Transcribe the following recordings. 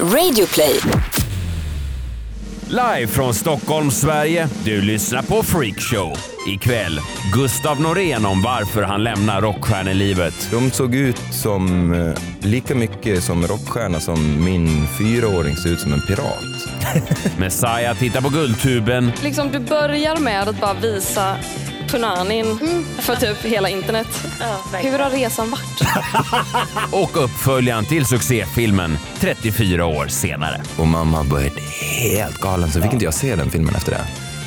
Radioplay. Live från Stockholm, Sverige. Du lyssnar på Freakshow. Ikväll, Gustav Norén om varför han lämnar rockstjärnelivet. De såg ut som eh, lika mycket som rockstjärna som min fyraåring ser ut som en pirat. Messiah tittar på Guldtuben Liksom du börjar med att bara visa Punanin för typ hela internet. Hur har resan varit? och uppföljaren till succéfilmen 34 år senare. Och mamma började helt galen så fick inte jag se den filmen efter det.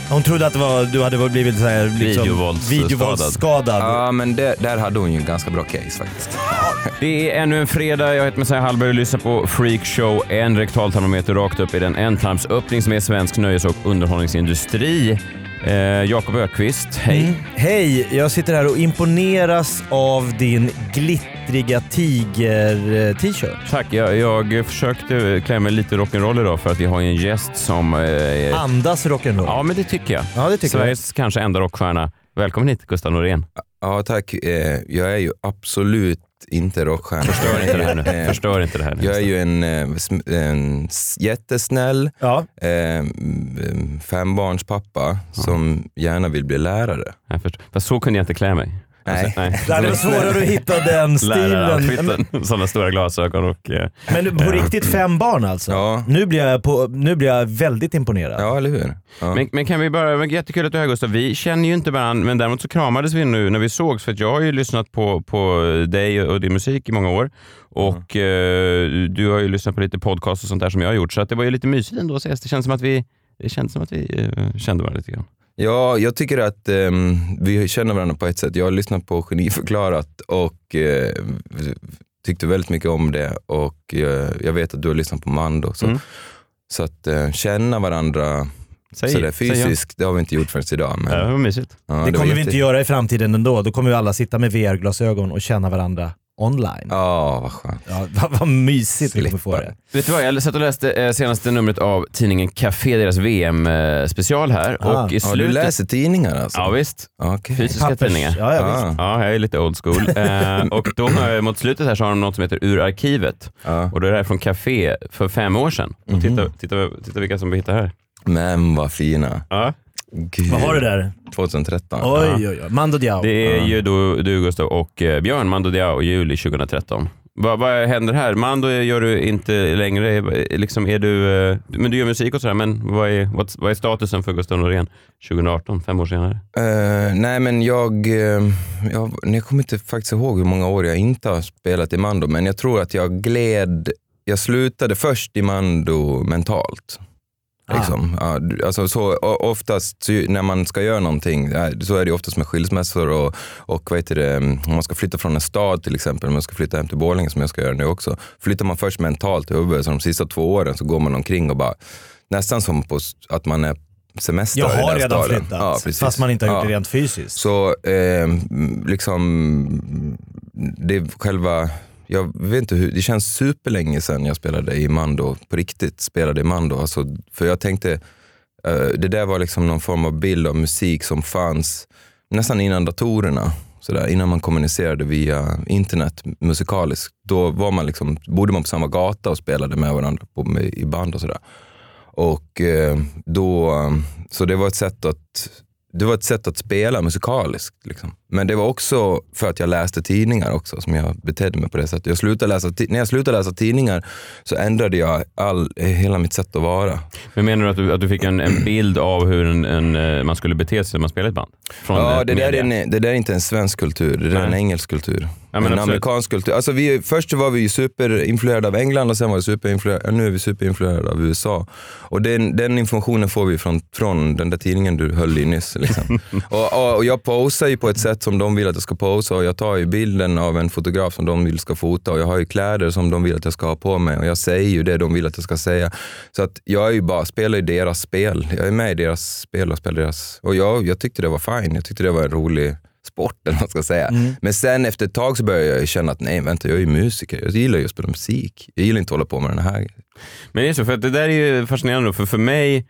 Hon trodde att det var, du hade blivit så här, liksom, Videovåldsskadad. videovåldsskadad. Ja, men det, där hade hon ju en ganska bra case faktiskt. Det är ännu en fredag. Jag heter Messiah Hallberg och lyssnar på Freakshow. En rektaltermometer rakt upp i den ändtarmsöppning som är svensk nöjes och underhållningsindustri. Eh, Jakob Ökvist, hej. Mm. Hej, jag sitter här och imponeras av din glittriga tiger-t-shirt. Tack. Jag, jag försökte klä mig lite rock'n'roll idag för att vi har en gäst som... Eh, Andas rock'n'roll. ja, men det tycker jag. Ja, det tycker Sveriges kanske enda rockstjärna. Välkommen hit Gustav Norén. Ja, tack. Eh, Jag är ju absolut inte rockstjärna. Förstör inte det här nu. Eh, Förstör inte det här nu. Jag är ju en, eh, en jättesnäll Ja. eh, fembarnspappa som gärna vill bli lärare. Jag förstår. Fast så kunde jag inte klä mig. Nej. Alltså, nej. Det hade varit svårare att hitta den stilen. Sådana stora glasögon och... eh, Men på riktigt fem barn alltså? Ja. Nu, blir jag på, nu blir jag väldigt imponerad. Ja, eller hur? Ja. Men, men kan vi bara, men jättekul att du är här Gustav. Vi känner ju inte varandra, men däremot så kramades vi nu när vi sågs. För att jag har ju lyssnat på, på dig och din musik i många år. Och eh, du har ju lyssnat på lite podcast och sånt där som jag har gjort. Så att det var ju lite mysigt ändå att ses. Det känns som att vi, det känns som att vi eh, kände varandra lite grann. Ja, jag tycker att ehm, vi känner varandra på ett sätt. Jag har lyssnat på Geniförklarat och eh, tyckte väldigt mycket om det och eh, jag vet att du har lyssnat på Mando. Så, Mm. så att eh, känna varandra Säg, sådär fysiskt, det har vi inte gjort förrän idag. Men, Ja, det var mysigt. ja, det var kommer vi inte göra i framtiden ändå. Då kommer vi alla sitta med VR-glasögon och känna varandra online. Ja, vad skönt. Ja, vad, vad mysigt vi kommer få det. Vet du vad, jag satt och läste eh, senaste numret av tidningen Café, deras VM-special här. Ah. och i Ja, slutet... du läser tidningar alltså? Ja visst. Okej. Fysiska Pappers. tidningar. Ja, ja, visst. Ah. Ja, jag är lite old school. Eh, och då jag, mot slutet här så har de något som heter Ur arkivet. Ja. Och det är här från Café för fem år sedan. Och titta, titta, titta vilka som vi hittar här. Men vad fina. Ja. Gud. Vad har du där? 2013. Oj, oj, oj. Mando Diao. Det är ju du, du Gustav och eh, Björn Mando Diao i juli 2013. Vad, vad händer här? Mando gör du inte längre. Liksom är du, eh, men du gör musik och sådär, men vad är, vad, vad är statusen för Gustav Norén 2018, fem år senare? Eh, nej men jag, eh, jag, jag kommer inte faktiskt ihåg hur många år jag inte har spelat i Mando, men jag tror att jag gled, jag slutade först i Mando mentalt. Liksom. Ja, du- alltså så, oftast när man ska göra någonting, så är det oftast med skilsmässor och, och vad heter det, om man ska flytta från en stad till exempel, om man ska flytta hem till Borlänge som jag ska göra nu också. Flyttar man först mentalt i huvudet, så de sista två åren så går man omkring och bara, nästan som på, att man är semester Jag i har den redan staden. flyttat. Ja, precis. fast man inte har gjort Ja. det rent fysiskt. Så eh, liksom, det är själva, jag vet inte hur, det känns superlänge sedan jag spelade i Mando, på riktigt spelade i Mando. Alltså, för jag tänkte, uh, det där var liksom någon form av bild av musik som fanns nästan innan datorerna. Sådär, innan man kommunicerade via internet musikaliskt. Då var man liksom, bodde man på samma gata och spelade med varandra på, med, i band och sådär. Och eh, då, så det var ett sätt att det var ett sätt att spela musikaliskt. Liksom. Men det var också för att jag läste tidningar också som jag betedde mig på det sättet. Jag slutade läsa, när jag slutade läsa tidningar så ändrade jag all, hela mitt sätt att vara. Men menar du att du, att du fick en, en bild av hur en, en, eh, man skulle bete sig när man spelar ett band? Från Ja, eh, det där, är det där är inte en svensk kultur, det där är en engelsk kultur. Ja, men en absolut. amerikansk kultur. Alltså vi, först var vi superinfluerade av England och sen var vi superinfluerade, nu är vi superinfluerade av USA. Och den, den informationen får vi från, från den där tidningen du höll i nyss. Liksom. och, och, och jag posar ju på ett sätt som de vill att jag ska posa och jag tar ju bilden av en fotograf som de vill ska fota och jag har ju kläder som de vill att jag ska ha på mig och jag säger ju det de vill att jag ska säga. Så att jag är ju bara, spelar ju deras spel. Jag är med i deras spel och spelar deras... Och jag, jag tyckte det var fine. Jag tyckte det var en rolig sport eller vad man ska säga. Men sen efter ett tag så började jag känna att nej vänta, jag är ju musiker. Jag gillar ju att spela musik. Jag gillar inte att hålla på med den här. Men det är så, för att det där är ju fascinerande för för mig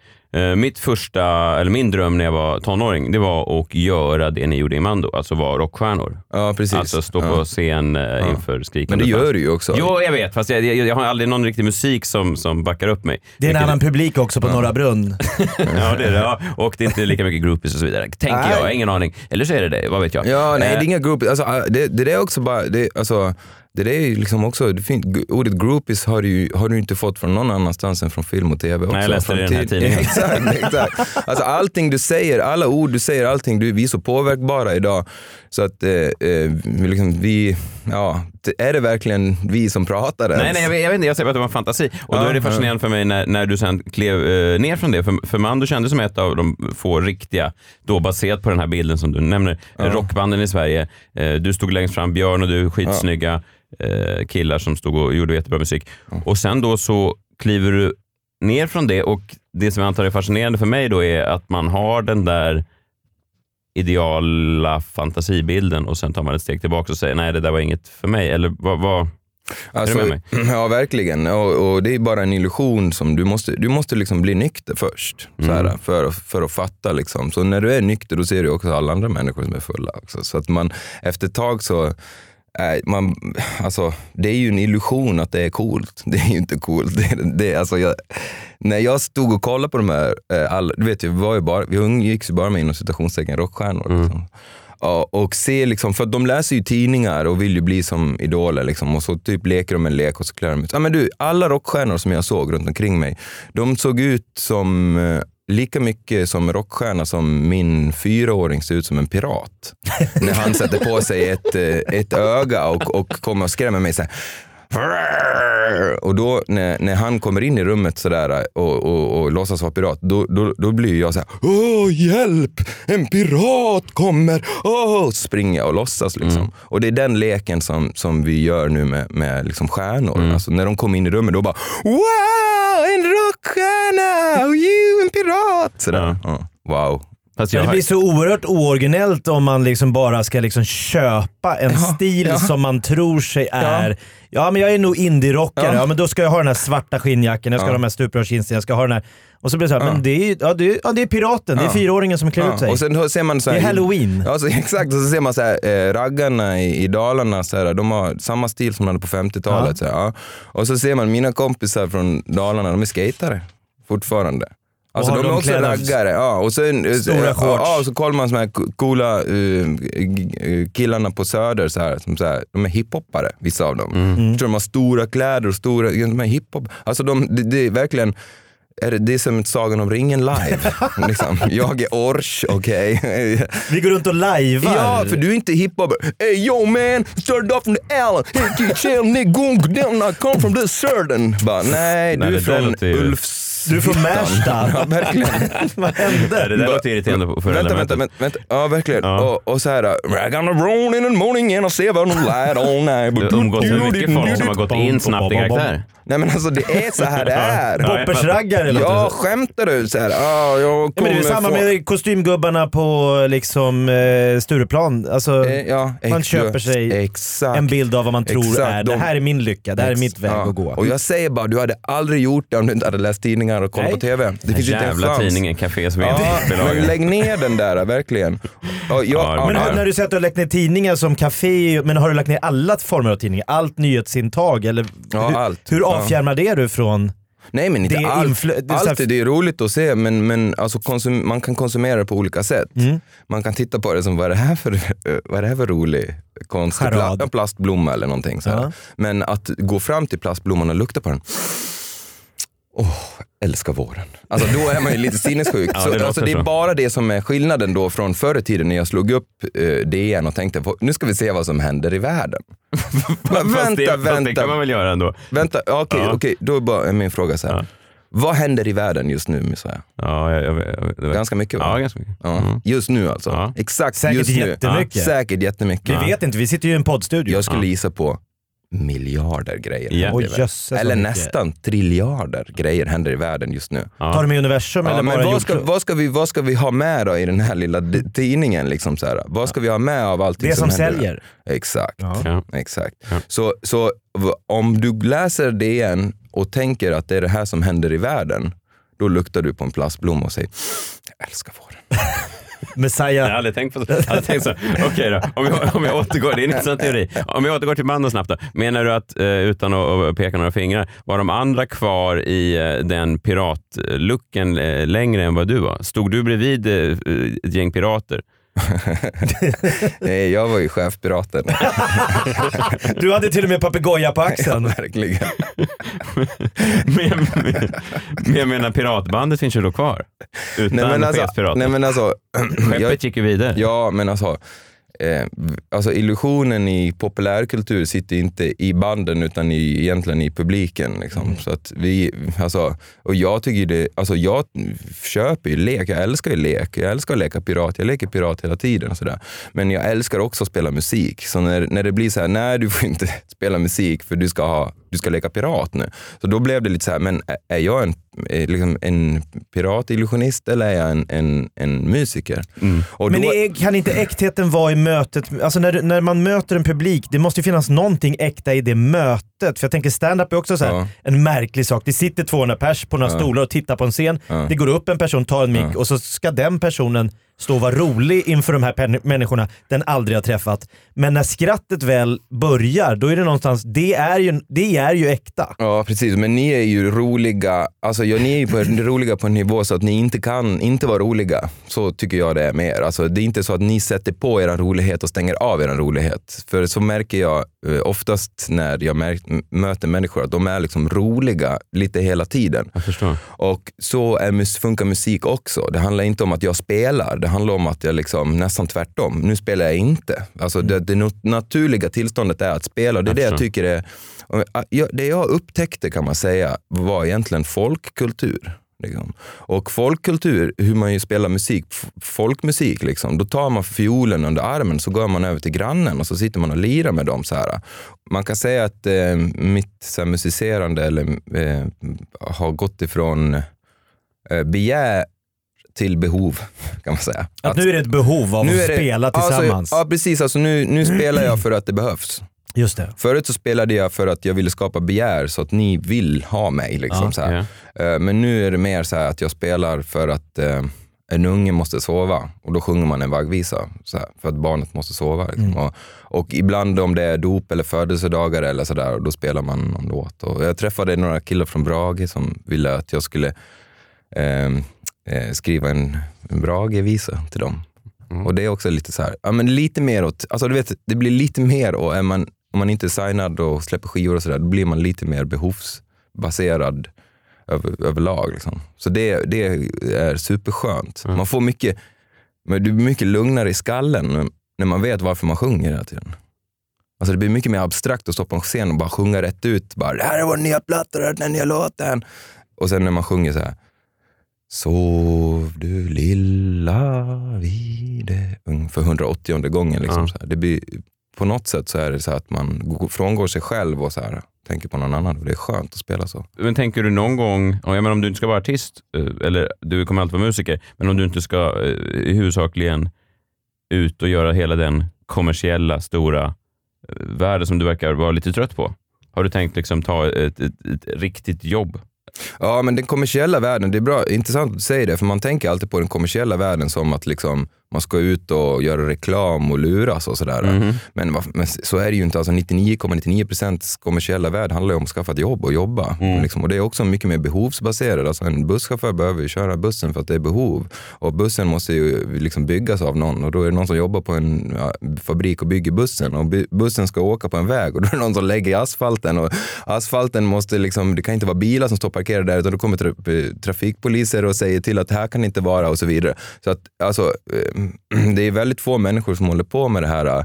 mitt första, eller min dröm när jag var tonåring, det var att göra det ni gjorde i Mando, alltså vara rockstjärnor. Ja, precis. Alltså stå ja. på scen eh, inför skrikande Men det gör du ju också. Jo, jag vet, fast jag, jag, jag har aldrig någon riktig musik som, som backar upp mig. Det är en Vilket- annan publik också på Norra Brunn. Ja, det är det. Ja. Och det är inte lika mycket groupies och så vidare. Tänker Nej. jag, ingen aning. Eller så är det det, vad vet jag. Ja, nej Eh, det är inga groupies. Alltså, ah, det, det är också bara, det, alltså, det där är ju liksom också, det fin, ordet groupies har du har du inte fått från någon annanstans än från film och tv också. Nej, jag läste det i den här tidningen. exakt, exakt. Alltså allting du säger, alla ord du säger, allting, du, vi är så påverkbara idag. Så att eh, eh, vi liksom, vi, ja, är det verkligen vi som pratar ens? Nej, nej jag, vet, jag vet inte, jag säger bara att det var fantasi. Och då Ja, är det fascinerande för mig när, när du sen klev eh, ner från det. För, för Mando kändes som ett av de få riktiga, då baserat på den här bilden som du nämner, eh, rockbanden i Sverige. Eh, du stod längst fram, Björn och du, skitsnygga eh, killar som stod och gjorde jättebra musik. Och sen då så kliver du ner från det och det som jag antar är fascinerande för mig då är att man har den där ideala fantasibilden och sen tar man ett steg tillbaka och säger nej det där var inget för mig. Eller vad, vad, Alltså, Ja, verkligen. Och, och det är bara en illusion som du måste, du måste liksom bli nykter först. Så Mm. här, för, för att fatta. Liksom. Så när du är nykter då ser du också alla andra människor som är fulla. Också. Så att man efter ett tag så man, alltså, det är ju en illusion att det är coolt. Det är ju inte coolt. Det, det, alltså, jag, när jag stod och kollade på de här, äh, alla, du vet vi, var ju bara, vi umgicks ju bara med inom citationstecken rockstjärnor. Liksom. Ja, och se liksom, för de läser ju tidningar och vill ju bli som idoler liksom, och så typ leker de en lek och så klär de ut. Ja, men du, alla rockstjärnor som jag såg runt omkring mig, de såg ut som eh, lika mycket som rockstjärna som min fyraåring ser ut som en pirat. När han sätter på sig ett, eh, ett öga och, och kommer och skrämmer mig så här. Och då när, när han kommer in i rummet sådär och, och, och låtsas vara pirat, då, då, då blir jag så här: Åh, hjälp! En pirat kommer! Åh! Springer och låtsas liksom. Och det är den leken som, som vi gör nu med, med liksom stjärnor. Alltså, när de kommer in i rummet, då bara Wow! En rockstjärna! Och you, en pirat! Sådär. Ja. Wow. Fast jag det har, blir så oerhört ooriginellt om man liksom bara ska liksom köpa en stil ja. som man tror sig är. Ja, men jag är nog indie-rockare. Ja. Ja. men då ska jag ha den här svarta skinnjackan, jag ska ha de här stuprörsjeansen, jag ska ha den här... Och så blir det så här, men det är, ja, det är, ja, det är piraten, det är Ja. fyraåringen som klär ut sig. Och sen ser man så det här, är halloween. Ja, så, exakt. Och så ser man så här, eh, raggarna i, i Dalarna, så här, de har samma stil som de hade på 50-talet. Så här, ja. Och så ser man mina kompisar från Dalarna, de är skatare fortfarande. Alltså de är de också raggare. Ja, och sen, Stora ja, shorts. Ja, och så kollar man så här co- coola eh, g- killarna på Söder, så här, som så här, de är hiphoppare, vissa av dem. Mm. Förstår du, De har stora kläder och stora, de är hiphop. Alltså de, det, det är verkligen är det, det är som ett Sagan om ringen live. liksom. Jag är Ors, okej. Vi går runt och lajvar. Ja, för du är inte hiphop. Hey yo man, started off from the alley. Hey, chill, nigga, I come from the. Bara, nej, du är från Ulfs... Du är från Märsta. Ja, verkligen. Vad det hände? där låter irriterande på förra Vänta, vänta, vänta, vänta. Ja, verkligen. Ja. Och, och så här, rag on the road in the morning and I see on the light all night. Du har umgåtts med mycket folk som har gått in snabbt i karaktär. Nej men alltså det är så här det är. Ja, Poppersraggare låter Ja, det som. skämtar du? Så här, ah, jag Ja, men det är kommer samma få- med kostymgubbarna på liksom, eh, Stureplan. Alltså, Eh, ja, man köper sig exakt. en bild av vad man tror Exakt, är, det de- här är min lycka, det här är mitt väg Ja. att gå. Och jag säger bara, du hade aldrig gjort det om du inte hade läst tidningar och kollat Nej. på TV. Det finns ju inte en Jävla chans. tidningen, Cafés Ja, men bilaga. lägg ner den där, verkligen. Jag, Ja, ja, Men ja, har, när du säger att du har lagt ner tidningar som café, men har du lagt ner alla former av tidningar? Allt nyhetsintag? Eller Ja, hur, allt. hur Ja. avfjärmar det du från... Nej men inte Det är allt. det är Allt det är roligt att se men, men alltså konsum- man kan konsumera det på olika sätt. Mm. Man kan titta på det som vad är det här för, vad är det här för rolig konstig Charad. pla- en plastblomma eller någonting. Så här. Ja. Men att gå fram till plastblomman och lukta på den. Åh, älskar våren. Alltså då är man ju lite sinnessjuk. Ja, så, det alltså, det är så. bara det som är skillnaden då från förr i tiden när jag slog upp eh, DN och tänkte nu ska vi se vad som händer i världen. Men Fast det, vänta, det kan vänta. man väl göra ändå. Vänta, okej, Ja. okej, då är bara min fråga så här. Ja. Vad händer i världen just nu, Messiah? Ja, jag, jag, jag, Ganska mycket va? Ja, ganska mycket. Ja. Mm. Just nu alltså? Ja. Exakt Säkert just nu. jättemycket. Säkert jättemycket. Vi vet inte, vi sitter ju i en poddstudio. Jag skulle Ja. gissa på miljarder grejer händer Oj, världen. jösses Eller nästan triljarder grejer händer i världen just nu. Ja. Tar du med universum Ja, eller men bara vad ska, jordklot? vad, ska vi, vad ska vi ha med då i den här lilla tidningen? Liksom så här? Vad ska vi ha med av allting Det som händer? säljer. Exakt. Ja. Ja. Exakt. Ja. Så, så om du läser DN och tänker att det är det här som händer i världen, då luktar du på en plastblomma och säger jag älskar våren. Messiah. Jag har aldrig tänkt på så. Jag hade tänkt så. Okej då, om jag, om jag återgår, det är en intressant teori. Om jag återgår till mannen snabbt då. Menar du att, eh, utan att peka några fingrar, var de andra kvar i eh, den piratlucken eh, längre än vad du var? Stod du bredvid ett gäng pirater? Nej, jag var ju chefpiraten. Du hade till och med papegoja på axeln. Verkligen. Men, men, men jag menar piratbandet finns ju då kvar. Utan Nej men alltså, chefpirater. nej, men alltså Skeppet jag, gick ju vidare. Ja, men alltså, eh, alltså illusionen i populärkultur sitter inte i banden utan i, egentligen i publiken. Liksom. Så att vi, alltså, och jag tycker det, alltså jag köper ju lek, jag älskar ju lek. Jag älskar att leka pirat, jag leker pirat hela tiden. Och sådär. Men jag älskar också att spela musik. Så när, när det blir så här, nej du får inte spela musik för du ska, ha, du ska leka pirat nu. Så då blev det lite så här, men är jag en, liksom en piratillusionist eller är jag en, en, en musiker? Och Men då, är, kan inte äktheten vara i mötet? Alltså när, när man möter en publik, det måste ju finnas någonting äkta i det mötet. För jag tänker stand-up är också så här, Ja. en märklig sak. Det sitter 200 pers på några stolar och tittar på en scen. Det går upp en person, tar en mick och så ska den personen stå och vara rolig inför de här människorna den aldrig har träffat. Men när skrattet väl börjar, då är det någonstans, det är ju, det är ju äkta. Ja, precis. Men ni är ju roliga, alltså ja, ni är ju på, roliga på en nivå så att ni inte kan inte vara roliga. Så tycker jag det är med er. Alltså, det är inte så att ni sätter på er rolighet och stänger av er rolighet. För så märker jag eh, oftast när jag möter människor att de är liksom roliga lite hela tiden. Jag förstår. Och så är, funkar musik också. Det handlar inte om att jag spelar, det handlar om att jag liksom nästan tvärtom. Nu spelar jag inte. Alltså det, det nat- naturliga tillståndet är att spela. Det är det jag tycker är... Det jag upptäckte kan man säga var egentligen folkkultur. Liksom. Och folkkultur, hur man ju spelar musik, folkmusik, liksom, då tar man fiolen under armen så går man över till grannen och så sitter man och lirar med dem. Så här. Man kan säga att eh, mitt så här, musicerande eller, eh, har gått ifrån eh, begär till behov, kan man säga. Att nu är det ett behov av att det- spela tillsammans. Alltså, ja, precis. Alltså, nu, nu spelar jag för att det behövs. Just det. Förut så spelade jag för att jag ville skapa begär så att ni vill ha mig. Liksom, Ja. Ja. Eh, Men nu är det mer så här att jag spelar för att eh, en unge måste sova och då sjunger man en vaggvisa så för att barnet måste sova. Liksom. Och, och ibland om det är dop eller födelsedagar eller sådär, då spelar man någon låt. Och jag träffade några killar från Brage som ville att jag skulle eh, eh, skriva en, en Brage-visa till dem. Och det är också lite så här, ja men lite mer åt, alltså du vet, det blir lite mer och är man, om man inte är signad och släpper skivor och sådär, då blir man lite mer behovsbaserad över, överlag. Liksom. Så det, det är superskönt. Man får mycket, men det blir mycket lugnare i skallen när man vet varför man sjunger hela tiden. Alltså det blir mycket mer abstrakt att stå på en scen och bara sjunga rätt ut. Bara, det här är vår nya platta, det här är den nya låten. Och sen när man sjunger så här. Sov du lilla vide ung för 180 gången. Liksom, Ja. så här. Det blir, på något sätt så är det så att man går- frångår sig själv och så här, tänker på någon annan. Och det är skönt att spela så. Men tänker du någon gång, jag menar om du inte ska vara artist, eh, eller du kommer alltid vara musiker, men om du inte ska eh, huvudsakligen ut och göra hela den kommersiella, stora eh, världen som du verkar vara lite trött på. Har du tänkt liksom ta ett, ett, ett riktigt jobb? Ja, men den kommersiella världen, det är bra, intressant att du säger det, för man tänker alltid på den kommersiella världen som att liksom, man ska ut och göra reklam och luras och sådär. Mhm. Men, men så är det ju inte. Alltså 99,99% kommersiella värld handlar ju om att skaffa ett jobb och jobba. Mm. Liksom. Och det är också mycket mer behovsbaserat. Alltså en busschaufför behöver ju köra bussen för att det är behov. Och bussen måste ju liksom byggas av någon och då är det någon som jobbar på en ja, fabrik och bygger bussen och bu- bussen ska åka på en väg och då är det någon som lägger i asfalten och asfalten måste liksom, det kan inte vara bilar som står parkerade där utan då kommer tra- trafikpoliser och säger till att här kan det inte vara och så vidare. Så att alltså, eh, det är väldigt få människor som håller på med det här eh,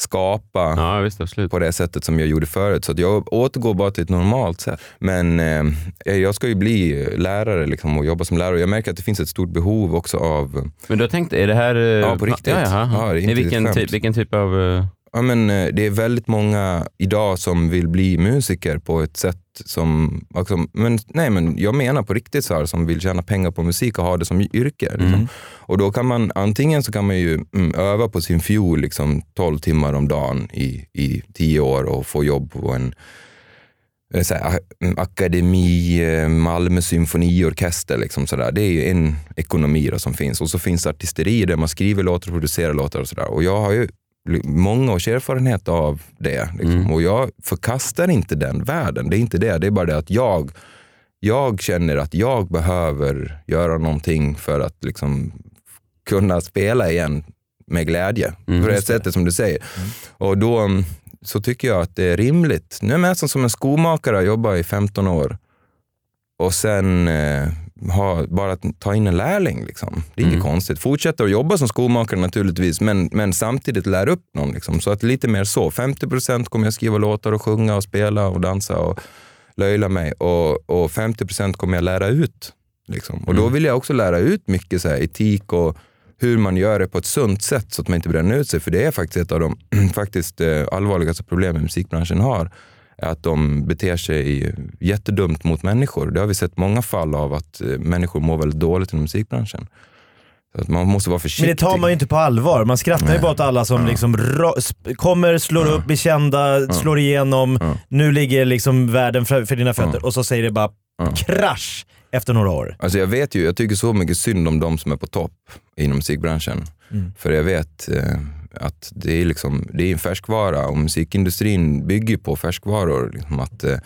skapa Ja, visst. På det sättet som jag gjorde förut. Så jag återgår bara till ett normalt sätt. Men eh, jag ska ju bli lärare liksom, och jobba som lärare. Jag märker att det finns ett stort behov också av Men du har tänkt, är det här... eh, Ja, på riktigt. Ja, jaha. Ja, det är vilken, typ, vilken typ av... Ja, men, det är väldigt många idag som vill bli musiker på ett sätt som... Alltså, men, nej, men jag menar på riktigt så här, som vill tjäna pengar på musik och ha det som yrke. Liksom. Mm. Och då kan man antingen så kan man ju mm, öva på sin fiol liksom, 12 timmar om dagen i, i 10 år och få jobb på en eh, så här, akademi, eh, Malmö symfoniorkester. Liksom sådär. Det är ju en ekonomi då som finns. Och så finns artisteri där man skriver låtar och producerar låtar och sådär. Och jag har ju många års erfarenhet av det. Liksom. Mm. Och jag förkastar inte den världen. Det är inte det. Det är bara det att jag, jag känner att jag behöver göra någonting för att liksom kunna spela igen med glädje. Mm, på det sättet som du säger. Mm. Och då mm, så tycker jag att det är rimligt. Nu är jag nästan som en skomakare, jag jobbar i 15 år och sen eh, ha, bara ta in en lärling. Liksom. Det är mm. inget konstigt. Fortsätta att jobba som skomakare naturligtvis, men, men samtidigt lära upp någon. Liksom. Så att lite mer så. 50 procent kommer jag skriva låtar och sjunga och spela och dansa och löjla mig. Och, och 50 procent kommer jag lära ut. Liksom. Och mm. då vill jag också lära ut mycket så här, etik och hur man gör det på ett sunt sätt så att man inte bränner ut sig. För det är faktiskt ett av de faktiskt, eh, allvarligaste problemen musikbranschen har. Att de beter sig jättedumt mot människor. Det har vi sett många fall av att eh, människor mår väldigt dåligt inom musikbranschen. Så att man måste vara försiktig. Men det tar man ju inte på allvar. Man skrattar Nej. ju bara åt alla som ja. liksom kommer, slår ja. upp, blir kända, ja. slår igenom. Nu ligger liksom världen för, för dina fötter och så säger det bara krasch efter några år? Alltså jag vet ju, jag tycker så mycket synd om de som är på topp inom musikbranschen. Mm. För jag vet eh, att det är, liksom, det är en färskvara och musikindustrin bygger på färskvaror. Liksom att, eh,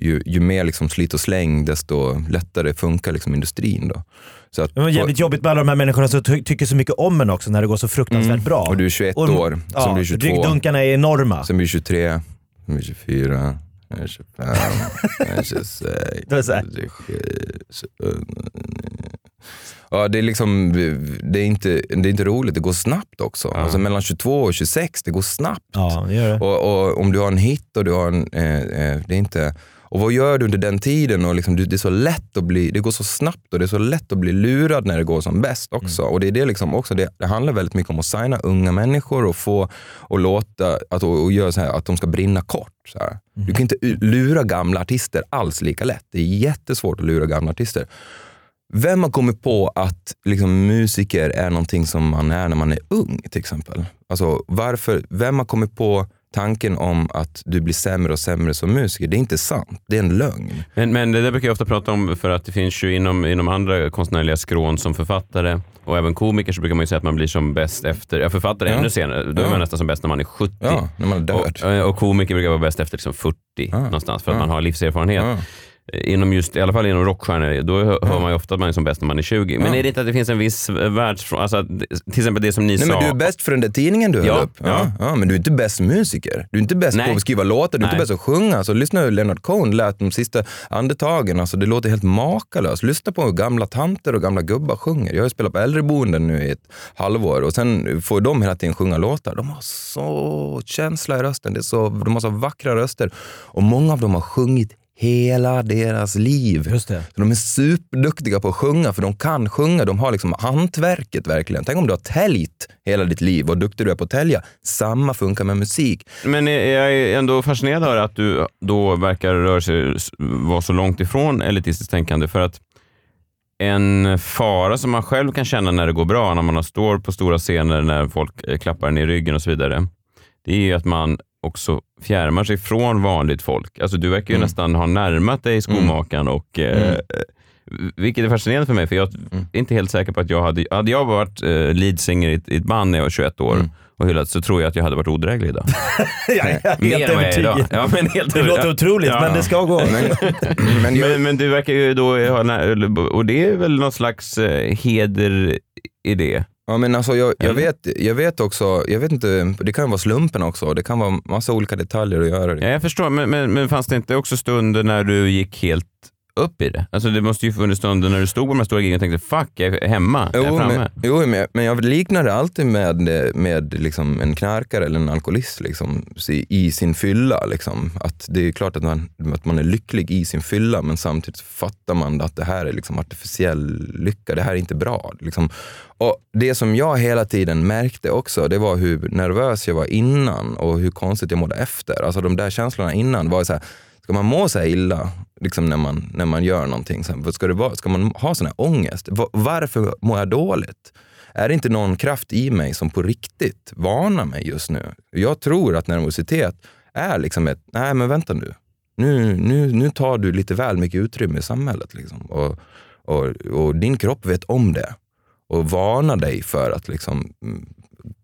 ju, ju mer liksom slit och släng, desto lättare funkar liksom industrin. Då. Så att, det var jävligt på, jobbigt med alla de här människorna som ty tycker så mycket om en också när det går så fruktansvärt mm, bra. Och du är 21 och, år, ja, blir 22. Ryggdunkarna är enorma. Sen blir 23, sen blir 24. 25, 26, 27. Ja, det är liksom, det är, inte, det är inte roligt, det går snabbt också. Ja. Alltså mellan 22 och 26, det går snabbt. Ja, det gör det. Och, och om du har en hit och du har en, eh, eh, det är inte och vad gör du under den tiden? Och liksom, det, är så lätt att bli, det går så snabbt och det är så lätt att bli lurad när det går som bäst också. Mm. Och det är det liksom också, det, det, handlar väldigt mycket om att signa unga människor och få och låta, att, och, och göra så här, att de ska brinna kort. Så mm. Du kan inte lura gamla artister alls lika lätt. Det är jättesvårt att lura gamla artister. Vem har kommit på att liksom, musiker är någonting som man är när man är ung till exempel? Alltså, varför, vem har kommit på tanken om att du blir sämre och sämre som musiker, det är inte sant. Det är en lögn. Men, men det där brukar jag ofta prata om för att det finns ju inom, inom andra konstnärliga skrån som författare och även komiker så brukar man ju säga att man blir som bäst efter, ja författare ja. ännu senare, då ja. är man nästan som bäst när man är 70. Ja, när man är död. Och, och komiker brukar vara bäst efter liksom 40 ja. någonstans för att man har livserfarenhet inom just, i alla fall inom rockstjärnor, då hör mm. man ju ofta att man är som bäst när man är 20. Men är det inte att det finns en viss världsfråga, alltså, till exempel det som ni Nej, sa. Men du är bäst för den där tidningen du ja, höll upp. Ja. Ja, men du är inte bäst musiker. Du är inte bäst Nej. på att skriva låtar, du är Nej. inte bäst att sjunga. Alltså, lyssna hur Leonard Cohen lät de sista andetagen. Alltså, det låter helt makalöst. Lyssna på hur gamla tanter och gamla gubbar sjunger. Jag har spelat på äldreboenden nu i ett halvår och sen får de hela tiden sjunga låtar. De har så känsla i rösten. Det är så, de har så vackra röster. Och många av dem har sjungit hela deras liv. Just det. Så de är superduktiga på att sjunga, för de kan sjunga. De har liksom hantverket verkligen. Tänk om du har täljt hela ditt liv, vad duktig du är på att tälja. Samma funkar med musik. Men jag är ändå fascinerad av att du då verkar röra sig, vara så långt ifrån elitistiskt tänkande. För att en fara som man själv kan känna när det går bra, när man står på stora scener, när folk klappar en i ryggen och så vidare, det är ju att man också fjärmar sig från vanligt folk. Alltså du verkar ju mm. nästan ha närmat dig skomakaren mm. och eh, mm. vilket är fascinerande för mig, för jag mm. är inte helt säker på att jag hade, hade jag varit eh, leadsinger i, i ett band när jag var 21 år mm. och hyllat så tror jag att jag hade varit odräglig idag. helt Mer vad jag är idag. Ja, men helt det låter otroligt, ja. men det ska gå. men, men, jag... men, men, du verkar ju då ha, och det är väl någon slags eh, heder i det? Ja, men alltså jag, jag, vet, jag vet också, jag vet inte, det kan vara slumpen också. Det kan vara massa olika detaljer att göra. Ja, jag förstår, men, men, men fanns det inte också stunder när du gick helt upp i det? Alltså det måste ju funnits stunder när du stod på de här stora grejerna och tänkte fuck, jag är hemma, jo, jag är framme. Men, jo, men, men jag liknar det alltid med, med liksom en knarkare eller en alkoholist liksom, i sin fylla. Liksom. Att det är klart att man, att man är lycklig i sin fylla men samtidigt fattar man att det här är liksom artificiell lycka, det här är inte bra. Liksom. Och Det som jag hela tiden märkte också, det var hur nervös jag var innan och hur konstigt jag mådde efter. Alltså de där känslorna innan var så här, Ska man må så här illa liksom när, man, när man gör någonting? Ska, det vara, ska man ha sån här ångest? Varför mår jag dåligt? Är det inte någon kraft i mig som på riktigt varnar mig just nu? Jag tror att nervositet är liksom ett, nej men vänta nu. nu, nu, nu tar du lite väl mycket utrymme i samhället. Liksom. Och, och, och din kropp vet om det och varnar dig för att liksom, mm,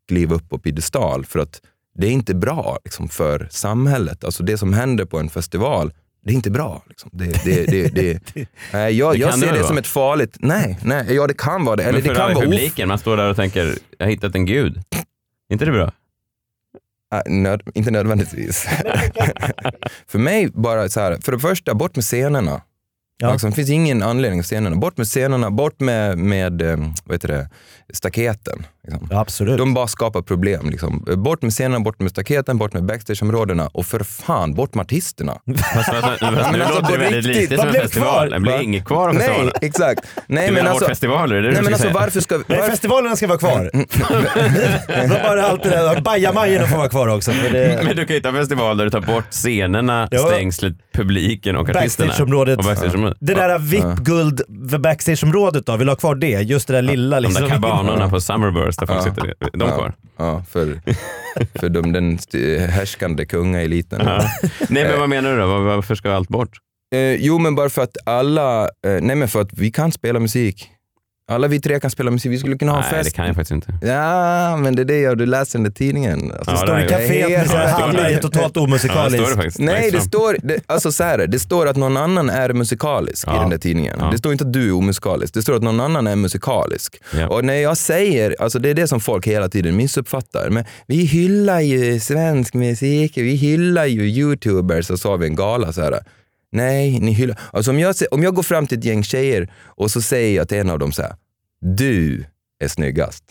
kliva upp på piedestal. För att det är inte bra liksom, för samhället. Alltså det som händer på en festival, det är inte bra. Liksom. Det, det, det, det, nej, jag Det jag ser det det väl som vara? ett farligt... Nej, nej, ja det kan vara det. Eller Men det för kan vara of, publiken, man står där och tänker, jag har hittat en gud. Är inte det bra? Nej, nöd, inte nödvändigtvis. för mig, bara så här, för det första, bort med scenerna. Ja. Alltså, det finns ingen anledning till scenerna. Bort med scenerna, bort med, med eh, vad heter det, staketen. Liksom. Ja, absolut. De bara skapar problem. Liksom. Bort med scenerna, bort med staketen, bort med backstageområdena och för fan, bort med artisterna. Fast, fast, fast, nu men alltså, låter det väldigt riktigt, lite som en festival. Det blir inget kvar av Nej, festivalen. exakt. Nej, Du men menar bort alltså, festivaler? Är det nej, men alltså varför ska... Nej, Varför, festivalerna ska vara kvar. Men bara allt det där, bajamajorna får vara kvar också. Det, Men du kan ju inte ha festival där du tar bort scenerna, stängslet, publiken och artisterna. Backstageområdet. Och backstageområdet. det där VIP-guld för backstageområdet då, vill du ha kvar det? Just det där lilla De liksom. där kabanorna på Summerburst där folk Ja. sitter, de kvar. ja, för, för de, den härskande kungaeliten. Ja. Nej men vad menar du då? Var- Varför ska allt bort? Eh, jo, men bara för att alla, eh, nej men för att vi kan spela musik. Alla vi tre kan spela musik. Vi skulle kunna ha en Nej det fest. kan jag faktiskt inte. Ja, men det är det jag, du läser den där tidningen. Alltså, Ja, Står det kaféet med sina handlar är totalt Ja, det omusikaliskt. står det faktiskt. Nej, det står, det, alltså så här, det står att någon annan är musikalisk Ja. i den där tidningen. Ja. Det står inte att du är omusikalisk, det står att någon annan är musikalisk. Ja. Och när jag säger, alltså det är det som folk hela tiden missuppfattar, men vi hyllar ju svensk musik, vi hyllar ju youtubers och så har vi en gala så här. Nej, ni hyllar, alltså om jag, om jag går fram till ett gäng tjejer och så säger jag till en av dem så här, du är snyggast.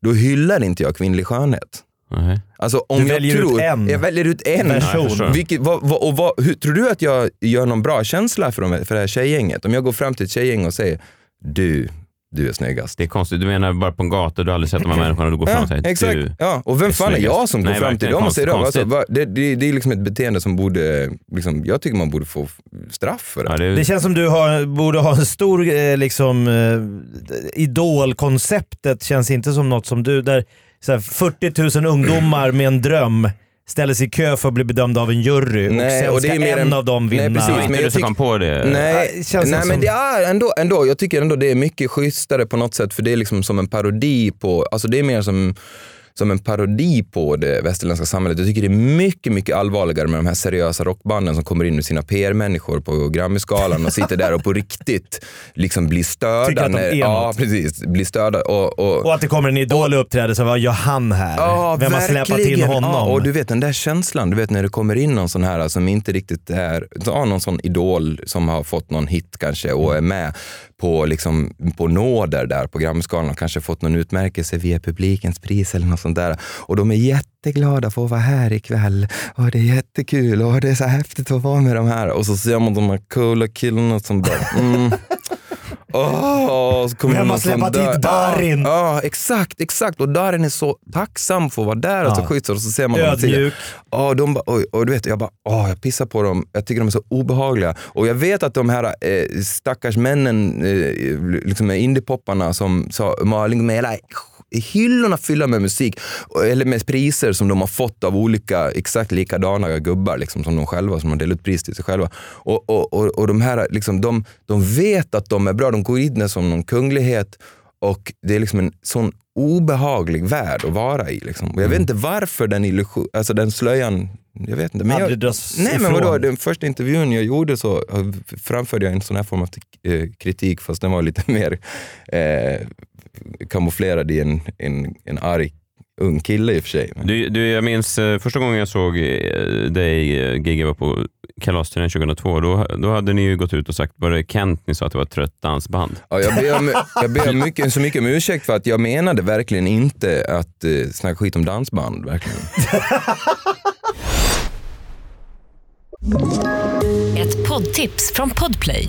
Då hyllar inte jag kvinnlig skönhet. Nej. Alltså om Du jag väljer ut tror, en Jag väljer ut en person. Vilket, vad, vad, och vad, hur, tror du att jag gör någon bra känsla för, de, för det här tjejgänget? Om jag går fram till ett tjejgäng och säger du, du är snyggast. Det är konstigt, du menar bara på en gata, du har aldrig sett de här människorna och du går fram och Ja, säger exakt. du. Ja, och vem är fan är snyggast. jag som går Nej, fram till dem och säger det? Alltså, det, det? Det är liksom ett beteende som borde, liksom, jag tycker man borde få straff för det. Ja, det är, Det känns som du har, borde ha en stor, eh, liksom, eh, idolkonceptet känns inte som något som du, där så här, 40 000 ungdomar med en dröm ställer sig i kö för att bli bedömda av en jury Nej, och sen och det ska är mer en en- av dem Nej, vinna. precis, ja, men inte jag tyck- kom på det. Nej, det känns nej som- men det är ändå, ändå, jag tycker ändå det är mycket schysstare på något sätt för det är liksom som en parodi på, alltså det är mer som som en parodi på det västerländska samhället. Jag tycker det är mycket, mycket allvarligare med de här seriösa rockbanden som kommer in med sina PR-människor på Grammy-skalan och sitter där och på riktigt liksom blir störda. Tycker att de är ja, något. precis. Blir störda. Och, och, Och att det kommer en idol och uppträder, så vad gör han här? Ja, Vem har släpat in honom? Ja, och du vet den där känslan, du vet när det kommer in någon sån här som inte riktigt är, ja, någon sån idol som har fått någon hit kanske och är med på, liksom, på nåder där på Grammisgalan och kanske fått någon utmärkelse via publikens pris eller något sånt där. Och de är jätteglada för att vara här ikväll och det är jättekul och det är så häftigt att vara med de här. Och så ser man de här coola killarna som bara mm. Åh, så kommer Vem har släpat hit Darin? Ja, ja, exakt, exakt. Och Darin är så tacksam för att vara där och så Ja. Och så ser man. Ödmjuk. Ja, de bara, oj, och du vet, jag bara, åh, jag pissar på dem. Jag tycker de är så obehagliga. Och jag vet att de här eh, stackars männen, eh, liksom indiepopparna som sa, Malin med hela hyllorna fyllda med musik, eller med priser som de har fått av olika exakt likadana gubbar liksom, som de själva, som har delat ut pris till sig själva. Och, och, och, och de här, liksom, de, de vet att de är bra, de går in som någon kunglighet och det är liksom en sån obehaglig värld att vara i. Liksom. Och jag vet inte varför den illusion, alltså den slöjan, jag vet inte. Men jag, nej men ifrån. vadå, den första intervjun jag gjorde så eh, framförde jag en sån här form av eh, kritik fast den var lite mer eh, kamouflerad i en, en, en arg ung kille i och för sig. Du, du, jag minns eh, första gången jag såg eh, dig eh, gigga var på kalasturnén 2002. Då, då hade ni ju gått ut och sagt, var det Kent ni sa att det var ett trött dansband? ja, jag ber, om, jag ber om mycket, så mycket om ursäkt för att jag menade verkligen inte att eh, snacka skit om dansband. Verkligen. Ett poddtips från Podplay.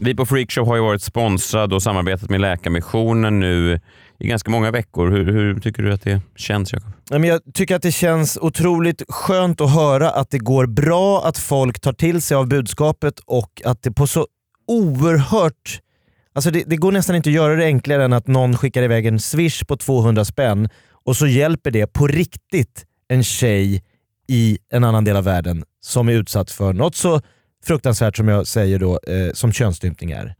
Vi på Freakshow har ju varit sponsrad och samarbetat med Läkarmissionen nu i ganska många veckor. Hur, hur tycker du att det känns Jakob? Jag tycker att det känns otroligt skönt att höra att det går bra, att folk tar till sig av budskapet och att det på så oerhört Alltså det, det, går nästan inte att göra det enklare än att någon skickar iväg en swish på 200 spänn och så hjälper det på riktigt en tjej i en annan del av världen som är utsatt för något så fruktansvärt som jag säger då, eh, som könsstympning är.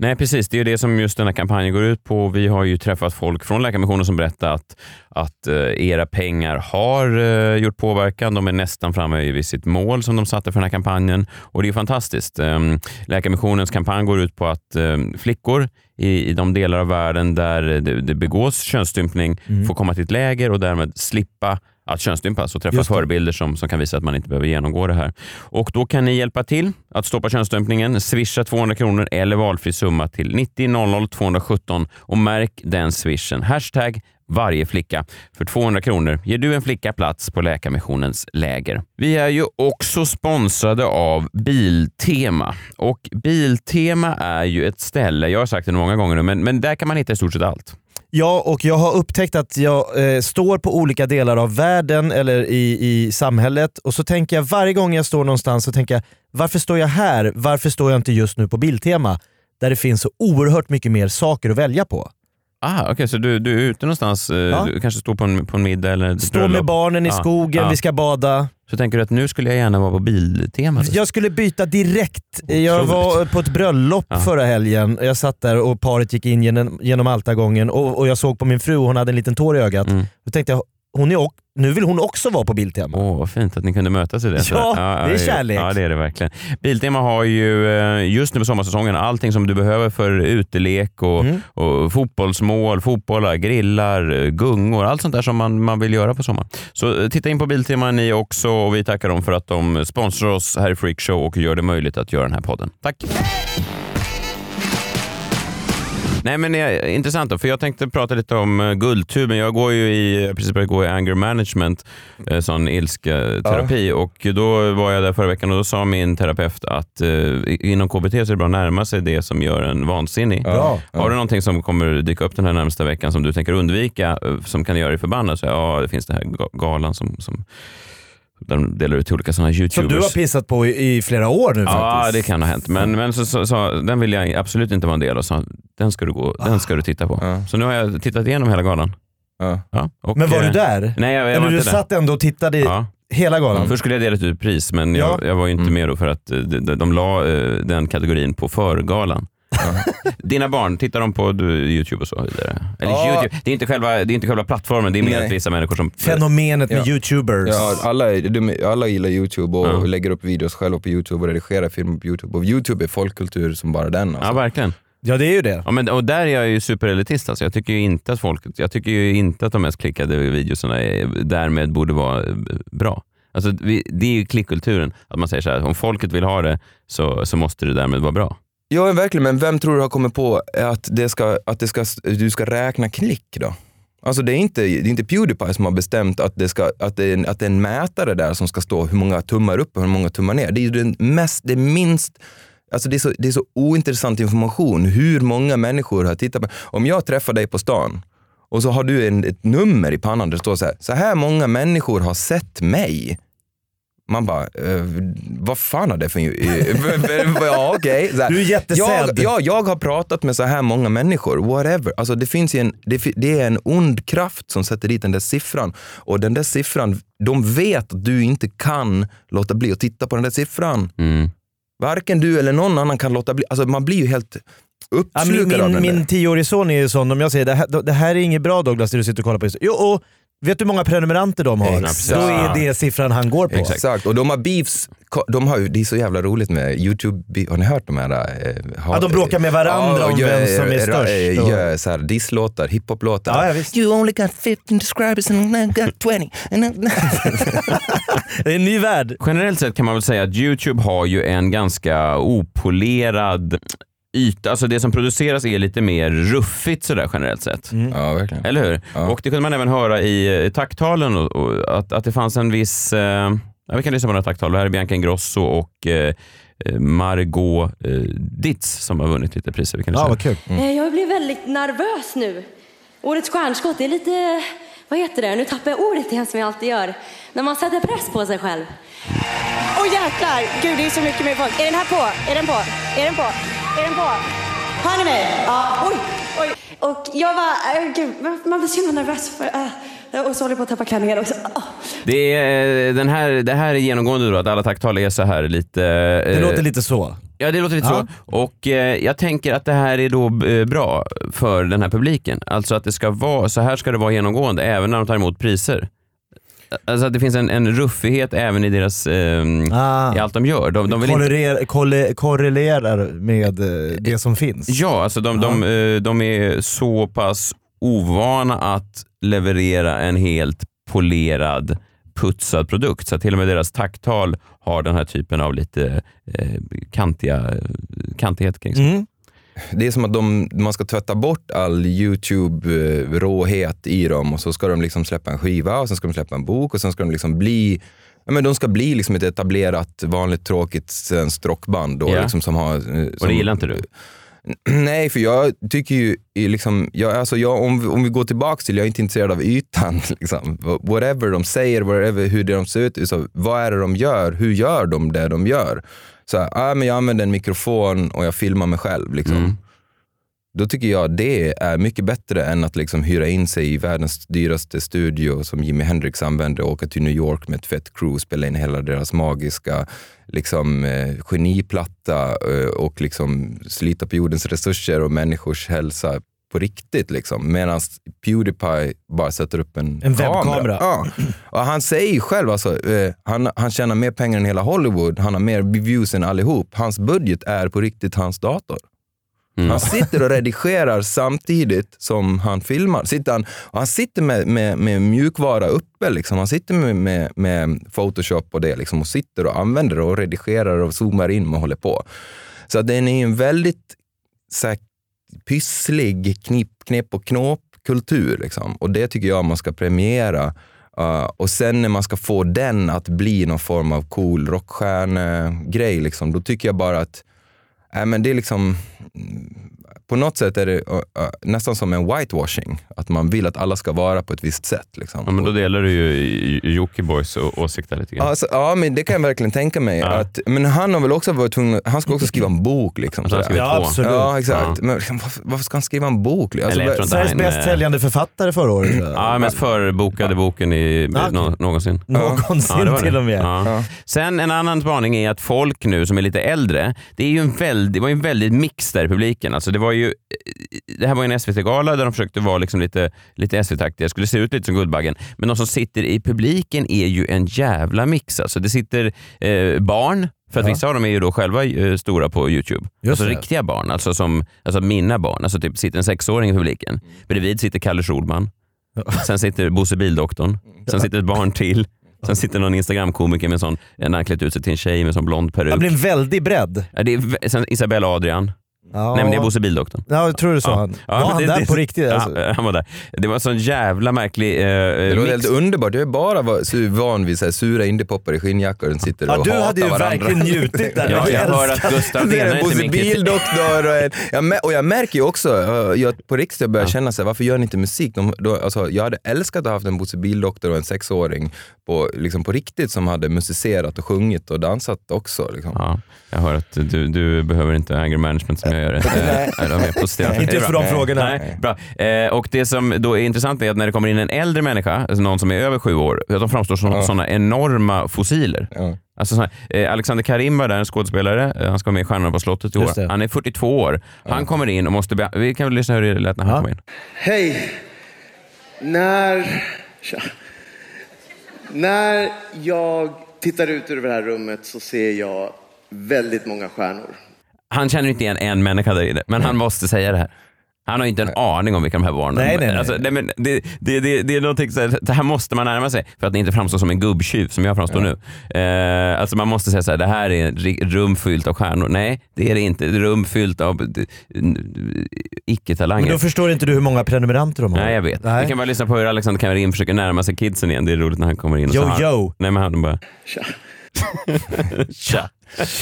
Nej precis, det är det som just den här kampanjen går ut på. Vi har ju träffat folk från Läkarmissionen som berättar att, att uh, era pengar har uh, gjort påverkan. De är nästan framme vid sitt mål som de satte för den här kampanjen och det är fantastiskt. Um, Läkarmissionens kampanj går ut på att um, flickor i, i de delar av världen där det, det begås könsstympning mm. får komma till ett läger och därmed slippa att könsstympas och träffa förebilder som, som kan visa att man inte behöver genomgå det här. Och Då kan ni hjälpa till att stoppa könsstympningen. Swisha 200 kronor eller valfri summa till 90 00 217 och märk den swishen. Hashtag varje flicka. För 200 kronor ger du en flicka plats på Läkarmissionens läger. Vi är ju också sponsrade av Biltema och Biltema är ju ett ställe, jag har sagt det många gånger nu, men, men där kan man hitta i stort sett allt. Ja, och jag har upptäckt att jag eh, står på olika delar av världen eller i, i samhället och så tänker jag varje gång jag står någonstans så tänker jag varför står jag här? Varför står jag inte just nu på Biltema? Där det finns så oerhört mycket mer saker att välja på. Ah, Okej, okay, så du, du är ute någonstans, eh, ja. du kanske står på en, på en middag eller Står med barnen i skogen, ah. vi ska bada. Så tänker du att nu skulle jag gärna vara på Biltema? Jag skulle byta direkt. Jag var på ett bröllop ja. förra helgen. Jag satt där och paret gick in genom, genom altargången och, och jag såg på min fru, hon hade en liten tår i ögat. Mm. Då tänkte jag, hon är nu vill hon också vara på Biltema. Åh, oh, vad fint att ni kunde mötas i det. Ja, ja det är kärlek. Ja, det är det verkligen. Biltema har ju eh, just nu på sommarsäsongen allting som du behöver för utelek och, mm. och fotbollsmål, fotbollar, grillar, gungor, allt sånt där som man, man vill göra på sommaren. Så eh, titta in på Biltema ni också och vi tackar dem för att de sponsrar oss här i Freakshow och gör det möjligt att göra den här podden. Tack! Nej men det är intressant då, för jag tänkte prata lite om uh, guldtuben. Jag går ju i, precis börjat gå i anger management, uh, sån ilsketerapi ja. och då var jag där förra veckan och då sa min terapeut att uh, inom KBT så är det bra att närma sig det som gör en vansinnig. Ja. Har du någonting som kommer dyka upp den här närmsta veckan som du tänker undvika, som kan göra dig förbannad? Så, ja, det finns det här galan som, som de delar ut till olika sådana youtubers. Som du har pissat på i, i flera år nu ja, faktiskt? Ja, det kan ha hänt. Men, men så, så, så, den vill jag absolut inte vara en del av. Så den ska du, gå, ah. den ska du titta på. Ja. Så nu har jag tittat igenom hela galan. Ja. ja och, men var du eh, där? Nej, jag, jag Eller var du inte satt ändå och tittade ja. hela galan? Först skulle jag delat ut pris, men jag, jag var inte mm. med då för att eh, de, de, de la uh, den kategorin på förgalan. Dina barn, tittar de på Youtube och så vidare? Eller ja. YouTube, det, är inte själva, det är inte själva plattformen, det är mer att vissa människor som... Fenomenet med ja. Youtubers. Ja, alla, de, alla gillar Youtube och ja. lägger upp videos själva på Youtube och redigerar filmer på Youtube. Och Youtube är folkkultur som bara den. Alltså. Ja, verkligen. Ja det är ju det. Ja, men, och där är jag ju superelitist. Alltså. Jag tycker ju inte att folk, jag tycker ju inte att de mest klickade videorna därmed borde vara eh, bra. Alltså, vi, det är ju klickkulturen, att man säger så här, om folket vill ha det så, så måste det därmed vara bra. Ja verkligen, men vem tror du har kommit på att, det ska, att det ska, du ska räkna klick då? Alltså det är, inte, det är inte Pewdiepie som har bestämt att det, ska, att, det är, att det är en mätare där som ska stå hur många tummar upp och hur många tummar ner. Det är den mest, det minst Alltså det, är så, det är så ointressant information hur många människor har tittat på. Om jag träffar dig på stan och så har du en, ett nummer i pannan där det står så här, så här många människor har sett mig. Man bara, eh, vad fan har det för... ja, okay. Du är jättesedd. Jag, ja, jag har pratat med så här många människor, whatever. Alltså det, finns en, det, det, är en ond kraft som sätter dit den där siffran. Och den där siffran, de vet att du inte kan låta bli att titta på den där siffran. Mm. Varken du eller någon annan kan låta bli. Alltså man blir ju helt uppslukad ja, min, min, min tioårige son är ju sån, om jag säger det här, det här är inget bra Douglas, det du sitter och kollar på. Jo, och Vet du hur många prenumeranter de har? Exakt. Då är det siffran han går på. Exakt, och de har beefs. De har, det är så jävla roligt med YouTube, har ni hört de här? Eh, har, ja, de bråkar med varandra ja, om gör, vem som är störst. Gör så här disslåtar, hiphoplåtar. Ja, ja, you only got 15 subscribers and I got 20. det är en ny värld. Generellt sett kan man väl säga att YouTube har ju en ganska opolerad yta, alltså det som produceras är lite mer ruffigt sådär generellt sett. Mm. Ja, verkligen. Eller hur? Ja. Och det kunde man även höra i, i takttalen, och, och, att, att det fanns en viss, eh, ja, vi kan lyssna på några tacktal. Här är Bianca Ingrosso och eh, eh, Margot eh, Ditz som har vunnit lite priser. Vi kan Ja, vad kul. Eh, Jag blir väldigt nervös nu. Årets stjärnskott, det är lite... Vad heter det? Nu tappar jag ordet igen som jag alltid gör. När man sätter press på sig själv. Åh jäklar! Gud, det är så mycket mer folk. Är den här på? Är den på? Är den på? Är den på? Hör ni mig? Ja. Oj, oj. Och jag var... Äh, gud, man blir så himla nervös. För, äh, och så håller jag på att tappa klänningen också. Ah. Det, är, eh, den här, det här är genomgående då, att alla tacktal är så här lite... Det eh, låter lite så. Ja, det låter lite Ja. så. Och eh, jag tänker att det här är då eh, bra för den här publiken. Alltså att det ska vara, så här ska det vara genomgående, även när de tar emot priser. Alltså att det finns en, en ruffighet även i deras, eh, Ah. i allt de gör. De, de vill inte, kolle, korrelerar med eh, det som finns. ja, alltså de, de, eh, de är så pass ovana att leverera en helt polerad putsad produkt. Så till och med deras tacktal har den här typen av lite eh, kantiga, kantighet kring sig. Mm. Det är som att de, man ska tvätta bort all YouTube-råhet i dem och så ska de liksom släppa en skiva och sen ska de släppa en bok och sen ska de liksom bli Ja, men de ska bli liksom ett etablerat, vanligt tråkigt svenskt rockband. Då, Ja. liksom som har, eh, Och som, det gillar inte du? Nej, för jag tycker ju, liksom, jag, alltså jag, om, vi- om vi går tillbaka till, jag är inte intresserad av ytan. Liksom. Whatever de säger, whatever, hur det de ser ut, så, vad är det de gör? Hur gör de det de gör? Så, här, ah, men jag använder en mikrofon och jag filmar mig själv. Liksom. Mm. Då tycker jag det är mycket bättre än att liksom hyra in sig i världens dyraste studio som Jimi Hendrix använde och åka till New York med ett fett crew och spela in hela deras magiska liksom, eh, geniplatta eh, och liksom slita på jordens resurser och människors hälsa på riktigt. Liksom. Medan Pewdiepie bara sätter upp en, En webbkamera. Ja. Och han säger själv, alltså, eh, han, han tjänar mer pengar än hela Hollywood, han har mer views än allihop. Hans budget är på riktigt hans dator. Mm. Han sitter och redigerar samtidigt som han filmar. Sitter han, och han sitter med, med, med mjukvara uppe. Liksom. Han sitter med, med, med Photoshop och det liksom, och sitter och använder det och redigerar och zoomar in och håller på. Så den är ju en väldigt så här, pysslig knip, knep och knåp-kultur. Liksom. Och det tycker jag man ska premiera. Uh, och sen när man ska få den att bli någon form av cool rockstjärnegrej, liksom, då tycker jag bara att äh, men det är liksom, på något sätt är det uh, uh, nästan som en whitewashing. Att man vill att alla ska vara på ett visst sätt. Liksom. Ja, men då delar du ju Jockibois å- åsikter lite grann. Alltså, ja, men det kan jag verkligen tänka mig. Ja. Att, men han har väl också varit tvungen, han ska också skriva en bok. Liksom, Alltså, Ja, absolut. Ja, exakt. Ja. Men liksom, varför, varför ska han skriva en bok? Alltså, Eller Sveriges bäst eh, säljande författare förra året. Ja, mest förbokade boken i, Ja, nå- någonsin. Någonsin Ja, det till och med. Ja. Ja. Sen en annan spaning är att folk nu som är lite äldre, det, är ju en väldigt, det var ju en väldigt mix där i publiken. Alltså det, var ju, det här var ju en SVT-gala där de försökte vara liksom lite, lite SVT-aktiga, skulle se ut lite som Guldbaggen. Men de som sitter i publiken är ju en jävla mix. Alltså det sitter eh, barn, för att Ja. vissa av dem är ju då själva eh, stora på Youtube. Just alltså det. riktiga barn, alltså, som, alltså mina barn. Alltså typ sitter en sexåring i publiken. Bredvid sitter Kalle Schulman. Sen sitter Bosse Bildoktorn. Sen sitter ett barn till. Sen sitter någon Instagramkomiker med sån, en har klätt ut sig till en tjej med sån blond peruk. Det blir en väldig bredd. Ja, det är, sen Isabella Adrian. Ja. Nej men det är Bosse Bildoktorn. Ja, jag tror du sa Ja. han. Ja, var han det- där det- på riktigt? Alltså? Ja, han var där. Det var en sån jävla märklig eh, Det mix. helt underbart. Jag är bara var- van vid så här, sura indiepoppar i skinnjackor som sitter Ja, och du hatar hade ju varandra. verkligen njutit där. Ja, jag hör att Gustav Det är delar en inte Bosse. Bildoktor och, en, jag, och jag märker ju också, eh, jag, på riktigt jag börjar Ja. känna så här, varför gör ni inte musik? De, då, alltså, jag hade älskat att ha haft en Bosse Bildoktor och en sexåring på, liksom på riktigt som hade musicerat och sjungit och dansat också. Liksom. Ja, jag hör att du, du behöver inte anger management som jag gör. Nej. Eh, de är positiva. Inte Det för de frågorna. Nej, bra. Eh, och det som då är intressant är att när det kommer in en äldre människa, alltså någon som är över sju år, de framstår som Ja. sådana enorma fossiler. Ja. Alltså såna, eh, Alexander Karim var där, en skådespelare. Eh, han ska vara med i Stjärnorna på slottet i år. det. Han är 42 år. Han kommer in och måste... Vi kan väl lyssna hur det lät när han Ja. kom in. Hej! När... Tja. När jag tittar ut över det här rummet så ser jag väldigt många stjärnor. Han känner inte igen en människa där inne, men han måste säga det här. Han har inte en aning om vilka de här barnen Nej, nej, nej. Alltså, nej, men det, det, det, det är någonting så här, det här måste man närma sig för att inte framstå som en gubbtjuv som jag framstår nu. Eh, alltså man måste säga så här, det här är ett rum fyllt av stjärnor. Nej, det är det inte. Ett rum fyllt av n- Men icke-talanger. då förstår inte du hur många prenumeranter de har. Nej, jag vet. Nej. Vi kan bara lyssna på hur Alexander Karin försöker närma sig kidsen igen. Det är roligt när han kommer in. och så Yo, har- yo. Nej, men han bara... Tja. Tja.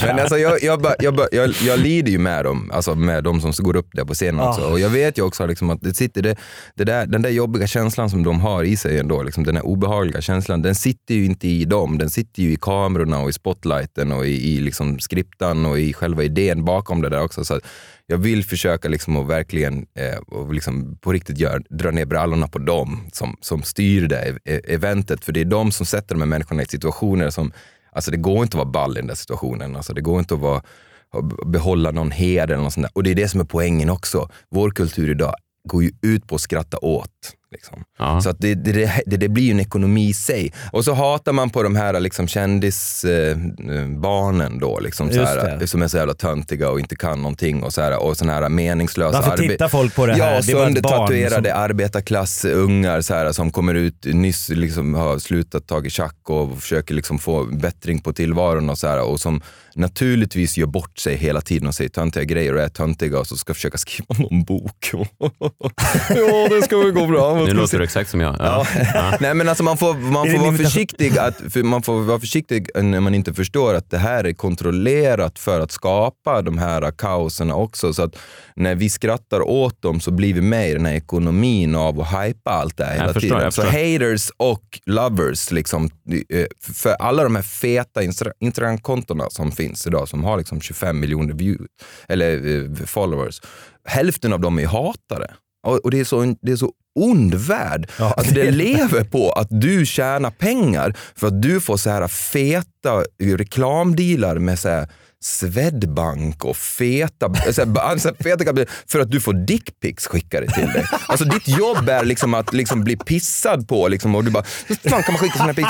Men alltså, jag, jag, jag, jag, jag lider ju med dem, alltså med de som går upp där på scenen också. Ah. Och jag vet ju också liksom att det sitter det, det där, den där jobbiga känslan som de har i sig ändå, liksom, den här obehagliga känslan, den sitter ju inte i dem. Den sitter ju i kamerorna och i spotlighten och i, i liksom skriptan och i själva idén bakom det där också. Så jag vill försöka liksom att verkligen eh, och liksom på riktigt gör, dra ner brallorna på dem som, som styr det e- eventet. För det är de som sätter de här människorna i situationer som, alltså det går inte att vara ball i den där situationen. Alltså det går inte att vara, behålla någon heder eller något sånt där. Och det är det som är poängen också. Vår kultur idag går ju ut på att skratta åt. Liksom. Ja. Så att det, det, det, det blir ju en ekonomi i sig. Och så hatar man på de här liksom, kändisbarnen då, liksom, så Just här, det. som är så jävla töntiga och inte kan någonting och, så här, och såna här meningslösa Varför arbe- tittar folk på det här? Ja, söndertatuerade som- arbetarklassungar så här, som kommer ut, nyss liksom, har slutat tagit schack och försöker liksom, få bättring på tillvaron och så här, och som naturligtvis gör bort sig hela tiden och säger töntiga grejer och är töntiga och så ska försöka skriva någon bok. ja, det ska väl gå bra. Nu låter du exakt som jag. Ja. Ja. Nej men alltså man får, man vara försiktig att, för man får vara försiktig när man inte förstår att det här är kontrollerat för att skapa de här kaoserna också. Så att när vi skrattar åt dem så blir vi med i den här ekonomin av att hypa allt det här hela förstår, tiden. jag Så förstår. haters och lovers, liksom, eh, för alla de här feta Insta- Instagram-kontona som finns idag som har liksom 25 miljoner views, eller eh, followers, hälften av dem är hatare. Och, och det, är så, det är så ond värld. Ja, alltså det lever på att du tjänar pengar för att du får så här feta reklamdealar med så här Swedbank och feta, alltså, feta för att du får dickpics skickade till dig. Alltså ditt jobb är liksom att liksom bli pissad på liksom, och du bara, hur fan kan man skicka såna pics?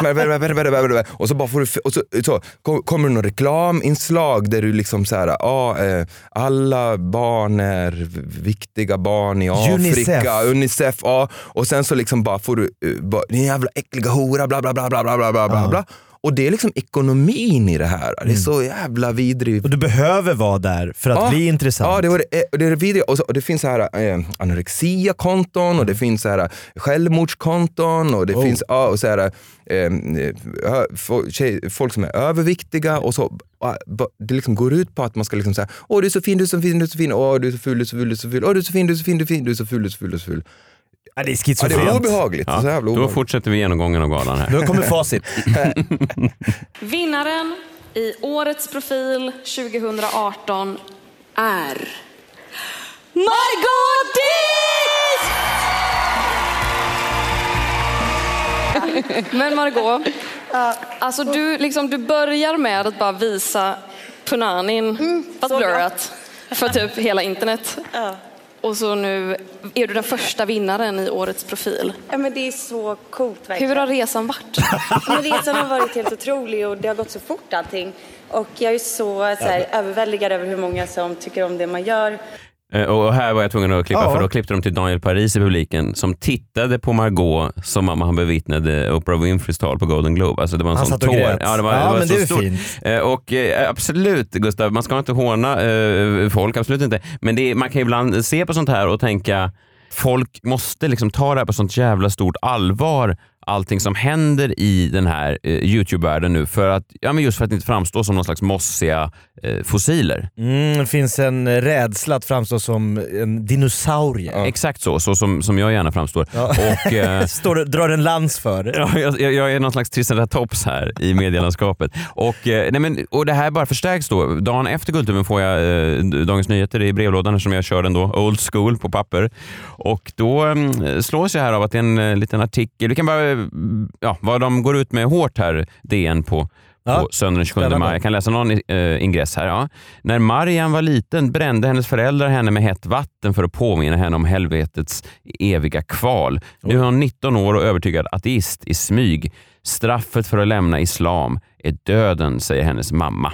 Och så, bara får du, och så, så kommer det något reklaminslag där du liksom så ah, eh, alla barn är viktiga barn i Afrika, Unicef, Unicef ah, och sen så liksom bara får du, bara, din jävla äckliga hora, bla bla bla bla bla bla bla. bla. Uh. Och det är liksom ekonomin i det här. Det är så jävla vidrigt. Och du behöver vara där för att Ja. bli intressant. Ja, det, var det, det är. Och, så, och det finns så här eh, anorexia-konton och det finns så här självmordskonton och det Oh. finns ja, och så här, eh, eh, folk som är överviktiga och så. Det liksom går ut på att man ska liksom säga åh du är så fin, du är så fin, du är så fin, åh du är så ful, du är så ful, du är så ful, åh du är så fin, du är så fin, du är fin, du är så ful, du är så ful, du är så ful. Ja, det är Ja, det schizofrent. är obehagligt. Ja, Så jävla Då obehagligt. fortsätter vi genomgången av galan här. Nu kommer facit. Vinnaren i årets profil 2018 är Margot Dietz! Men Margot, alltså du, liksom, du börjar med att bara visa Punanin, fast så bra. blurrat, för typ hela internet. Och så nu är du den första vinnaren i årets profil. ja, men det är så coolt verkligen. Hur har resan varit? Men resan har varit helt otrolig och det har gått så fort allting. Och jag är så, så här, överväldigad över hur många som tycker om det man gör. Eh, Och här var jag tvungen att klippa Ja. för då klippte de till Daniel Paris i publiken som tittade på Margot som om han bevittnade Oprah Winfreys tal på Golden Globe. Alltså det var en Han sån satt och grät. Ja, det var, Ja, det var men det är stort. fint. Eh, Och eh, absolut Gustav, man ska inte håna folk, absolut inte. Men det man kan ibland se på sånt här och tänka folk måste liksom ta det här på sånt jävla stort allvar allting som händer i den här eh, Youtube-världen nu för att, ja, men just för att inte framstå som någon slags mossiga eh, fossiler. Mm, det finns en rädsla att framstå som en dinosaurie. Exakt så, så som, som jag gärna framstår. Ja. Och, eh, Står, drar en lans för. Ja, jag, jag är någon slags triceratops här i medielandskapet. Och, eh, nej men, och det här bara förstärks då. Dagen efter Guldtuben får jag eh, Dagens Nyheter i brevlådan som jag kör den då, old school på papper. Och då eh, slås jag här av att det är en eh, liten artikel, vi kan bara, ja, vad de går ut med hårt här, DN på Ja, på söndagen den 27 spännande. maj. Jag kan läsa någon eh, ingress här. Ja. När Mariam var liten brände hennes föräldrar henne med hett vatten för att påminna henne om helvetets eviga kval. Nu är hon 19 år och övertygad ateist i smyg. Straffet för att lämna islam är döden, säger hennes mamma.